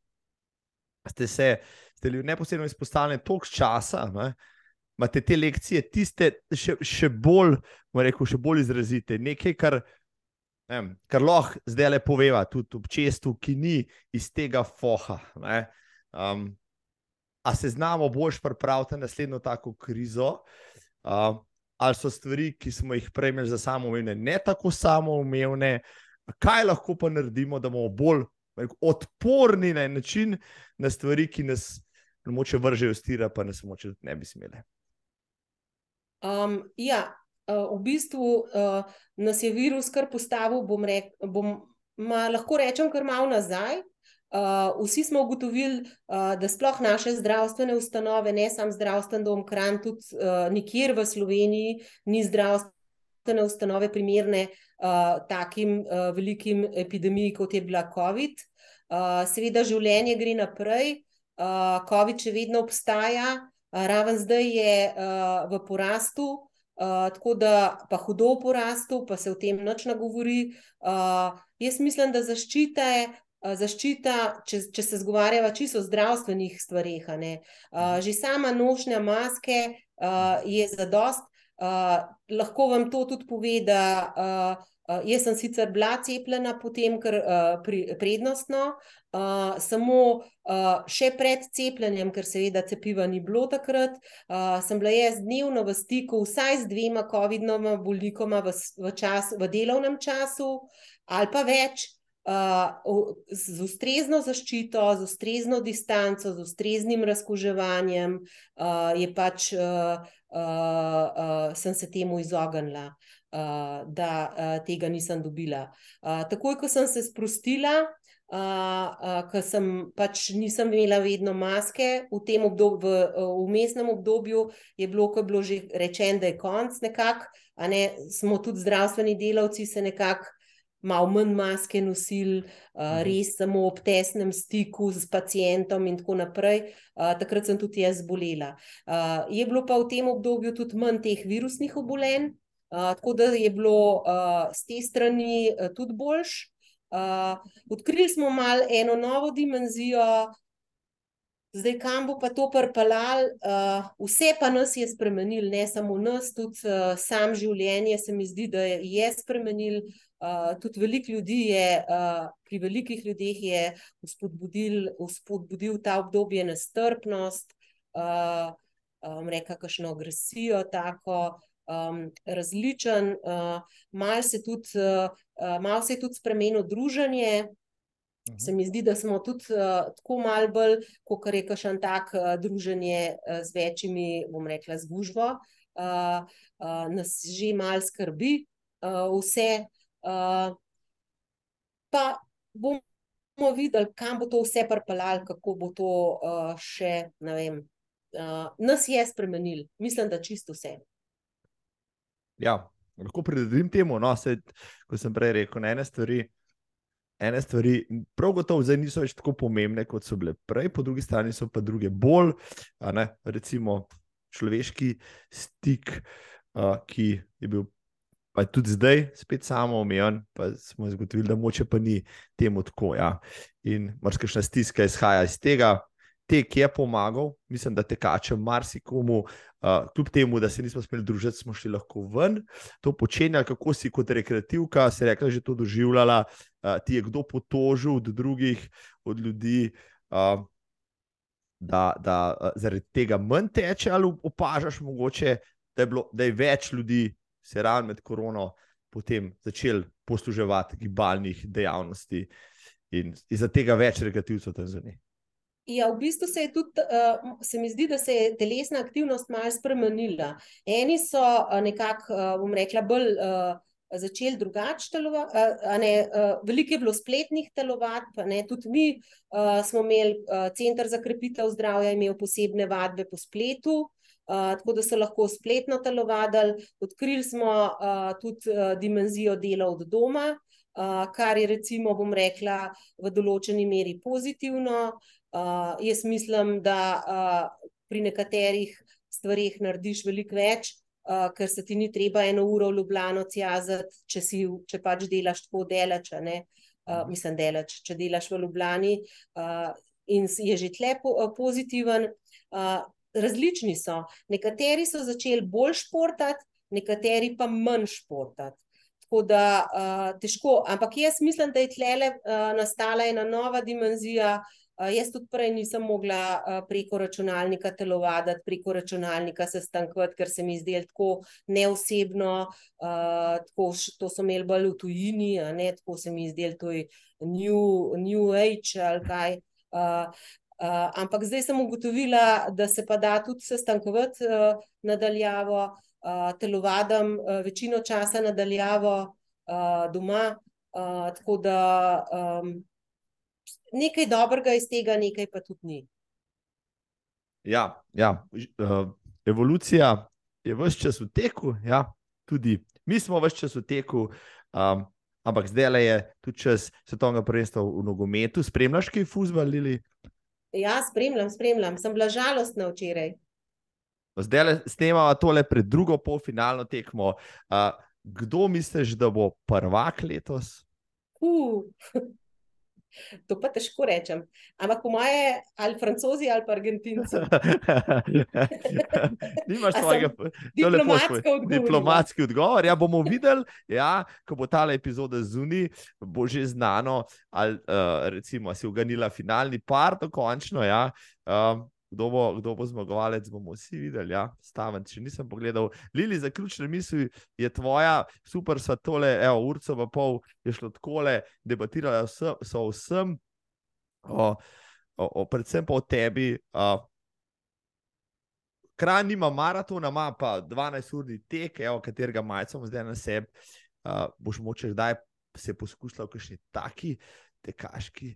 ste se ste neposredno izpostavljeni toliko časa, ne, imate te lekcije, tiste še, še bolj, rekel, še bolj izrazite. Nekaj, kar, ne, kar lahko zdaj le poveva, tudi občestvu, ki ni iz tega foha. Um, a se znamo boljš pripraviti na naslednjo tako krizo? Uh, ali so stvari, ki smo jih prejmeli za samoumevne, ne tako samoumevne? Kaj lahko pa naredimo, da bomo bolj odporni na način na stvari, ki nas morda vržejo stira, pa nas morda ne bi smele. Um, ja, uh, v bistvu uh, nas je virus kar postavil, bom rek, bom, ma, lahko rečem, kar malo nazaj. Uh, vsi smo ugotovili, uh, da sploh naše zdravstvene ustanove, ne samo zdravstveni dom, kran, tudi uh, nikjer v Sloveniji, ni zdravstvene ustanove primerne uh, takim uh, velikim epidemijam, kot je bila COVID. Uh, seveda, življenje gre naprej, uh, COVID še vedno obstaja, uh, raven zdaj je uh, v porastu, uh, tako da pa hudo v porastu, pa se o tem noč ne govori. Uh, jaz mislim, da zaščita je. Zaščita, če, če se zgovarjava čisto o zdravstvenih stvarih. Uh, že sama nošnja maske uh, je za dost. Uh, lahko vam to tudi pove, da uh, Uh, jaz sem sicer bila cepljena, potem kar uh, pri, prednostno, uh, samo uh, še pred cepljenjem, ker seveda cepiva ni bilo takrat, uh, sem bila jaz dnevno v stiku vsaj z dvema COVID-noma bolnikoma v, v, čas, v delovnem času ali pa več. Uh, z ustrezno zaščito, z ustrezno distanco, z ustreznim razkuževanjem, uh, je pač uh, uh, uh, sem se temu izognila. Uh, da uh, tega nisem dobila. Uh, takoj, ko sem se sprostila, uh, uh, ker sem pač nisem imela vedno maske. V tem obdobju, v umestnem obdobju, je bilo, ko je bilo že rečeno, da je konc nekako, a ne smo tudi zdravstveni delavci se nekako. Malo manj maske nosili, uh, res samo ob tesnem stiku z pacijentom, in tako naprej. Uh, takrat sem tudi jaz zbolela. Uh, je bilo pa v tem obdobju tudi manj teh virusnih obolenj, uh, tako da je bilo uh, z te strani uh, tudi boljš. Uh, odkrili smo malo eno novo dimenzijo, zdaj kam bo pa to prpalal. Uh, vse pa nas je spremenil, ne samo nas, tudi uh, sam življenje se mi zdi, da je spremenil. Uh, tudi veliko ljudi je, uh, pri velikih ljudeh je vzpodbudil, vzpodbudil ta obdobje nestrpnost, uh, um, reka, kakšno agresijo, tako um, različen, uh, malo se, uh, uh, mal se je tudi spremenilo družanje. Uh -huh. Se mi zdi, da smo tudi uh, tako malo bolj, kot reka še en tak uh, druženje uh, z večjimi, bom rekla, zgužvo, uh, uh, nas že malo skrbi uh, vse. Uh, pa bomo videli, kam bo to vse pripeljalo, kako bo to uh, še, vem. Uh, nas je spremenil, mislim, da čisto vse. Ja, lahko pridedim temu. No, se, ko sem prej rekel, ene stvari, ene stvari, prav gotovo, zdaj niso več tako pomembne, kot so bile prej, po drugi strani so pa druge bolj, ne, recimo človeški stik, uh, ki je bil. Pa tudi zdaj spet samo omejen, pa smo zagotovili, da moče pa ni temu tako. Ja. In marsikšna stiska izhaja iz tega, tek je pomagal, mislim, da tekačem marsikomu, uh, kljub temu, da se nismo smeli družiti, smo šli lahko ven, to počenjali, kako si kot rekreativka, se je rekla, že to doživljala, uh, ti je kdo potožil od drugih, od ljudi, uh, da, da uh, zaradi tega manj teče, ali opažaš mogoče, da je, bilo, da je več ljudi se ravno med korono potem začeli posluževati gibalnih dejavnosti in iz tega več rekreativcev tam zunaj. Ja, v bistvu se je tudi, uh, se mi zdi, da se je telesna aktivnost malo spremenila. Eni so uh, nekako, uh, bom rekla, bolj uh, začeli drugače telovati. Uh, uh, veliko je bilo spletnih telovat, tudi mi uh, smo imeli uh, Center za krepitev zdravja, imel posebne vadbe po spletu. Uh, tako da so lahko spletno telovadili, odkrili smo uh, tudi uh, dimenzijo dela od doma, uh, kar je, recimo, bom rekla, v določeni meri pozitivno. Uh, jaz mislim, da uh, pri nekaterih stvarih narediš veliko več, uh, ker se ti ni treba eno uro v Ljubljano cjazati, če, si, če pač delaš tako delač. Uh, mislim, delač, če delaš v Ljubljani uh, in je že tle po, uh, pozitiven. Uh, različni so. Nekateri so začeli bolj športati, nekateri pa manj športati. Tako da uh, težko, ampak jaz mislim, da je tle uh, nastala ena nova dimenzija. Uh, jaz tudi prej nisem mogla uh, preko računalnika telovaditi, preko računalnika se stankovati, ker se mi zdelo tako neosebno. Uh, tako, to so imeli bolj v tujini, ne, tako se mi zdelo, to je new, new age ali kaj. Uh, uh, ampak zdaj sem ugotovila, da se pa da tudi sestankovati uh, nadaljavo, uh, telovadam uh, večino časa nadaljavo uh, doma. Uh, tako da. Um, nekaj dobrega iz tega, nekaj pa tudi ni. Ja, ja. Uh, evolucija je vse čas v teku, ja. tudi mi smo vse čas v teku, um, ampak zdaj je tudi čas svetovnega prvenstva v nogometu. Spremljaš kaj fuzbol ali? Ja, spremljam, spremljam. Sem bila žalostna včeraj. Zdaj snemamo tole pred drugo polfinalno tekmo. Uh, kdo misliš, da bo prvak letos? Uh. To pa težko rečem. Ampak po moje, ali francozi ali pa argentinci. Nimaš svojega diplomatskega odgovora. Diplomatski odgovor. Ja, bomo videli, ja, ko bo ta epizoda zunaj, bo že znano, ali uh, recimo, si uganila finalni par, dokončno. Ja. Uh, kdo bo, kdo bo zmagovalec, bomo vsi videli. Ja? Staven, če nisem pogledal. Lili, zaključne misli je tvoja, super, so tole, evo, urco pa pol je šlo tako, debatirali so, so vsem, o, o, o, predvsem pa o tebi. O, Kraj nima maratona, ima pa 12-urni tek, evo, katerega majcem zdaj na sebi. Uh, boš moče kdaj se poskusila v kakšni taki tekaški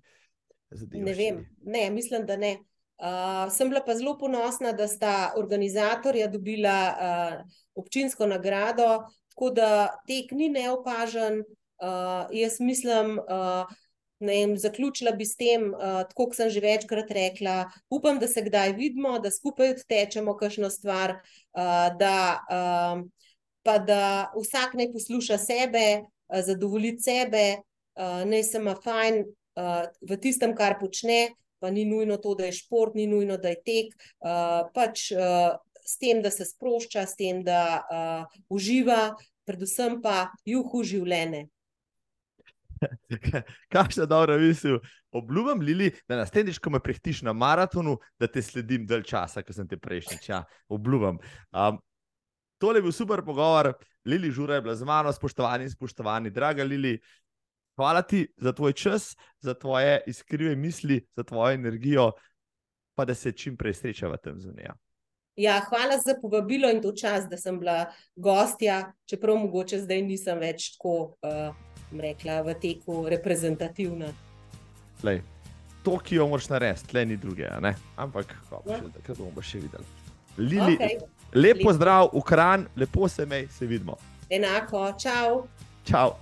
zadevi? Ne vem, ne, mislim, da ne. Uh, sem bila pa zelo ponosna, da sta organizatorja dobila uh, občinsko nagrado, tako da tek ni neopažen. Uh, jaz mislim, uh, ne vem, zaključila bi s tem, uh, tako kot sem že večkrat rekla, upam, da se kdaj vidimo, da skupaj odtečemo kakšno stvar, uh, da, uh, da vsak naj posluša sebe, uh, zadovoljiti sebe, uh, naj se ima fajn uh, v tistem, kar počne. Pa ni nujno to, da je šport, ni nujno, da je tek. Pač s tem, da se sprošča, s tem, da uživa, predvsem pa juhu življenje. Kakšna dobra misel. Obljubim, Lili, da naslednjič, ko me prehtiš na maratonu, da te sledim dalj časa, ker sem te prejšnjič. Ja, obljubim. Um, tole je bil super pogovor. Lili Žura je bila z mano, spoštovani in spoštovani, draga Lili. Hvala ti za tvoj čas, za tvoje iskrive misli, za tvojo energijo, pa da se čim prej srečava tam zunaj. Ja, hvala za povabilo in to čas, da sem bila gostja, čeprav mogoče zdaj nisem več tako. Uh rekla, v teku reprezentativna. Lej, to, ki jo moraš narediti, tle ni druge, ampak ja. takrat bomo še videli. Lili, okay. Lepo zdrav, ukran, lepo se mej, se vidimo. Enako, čau. Čau.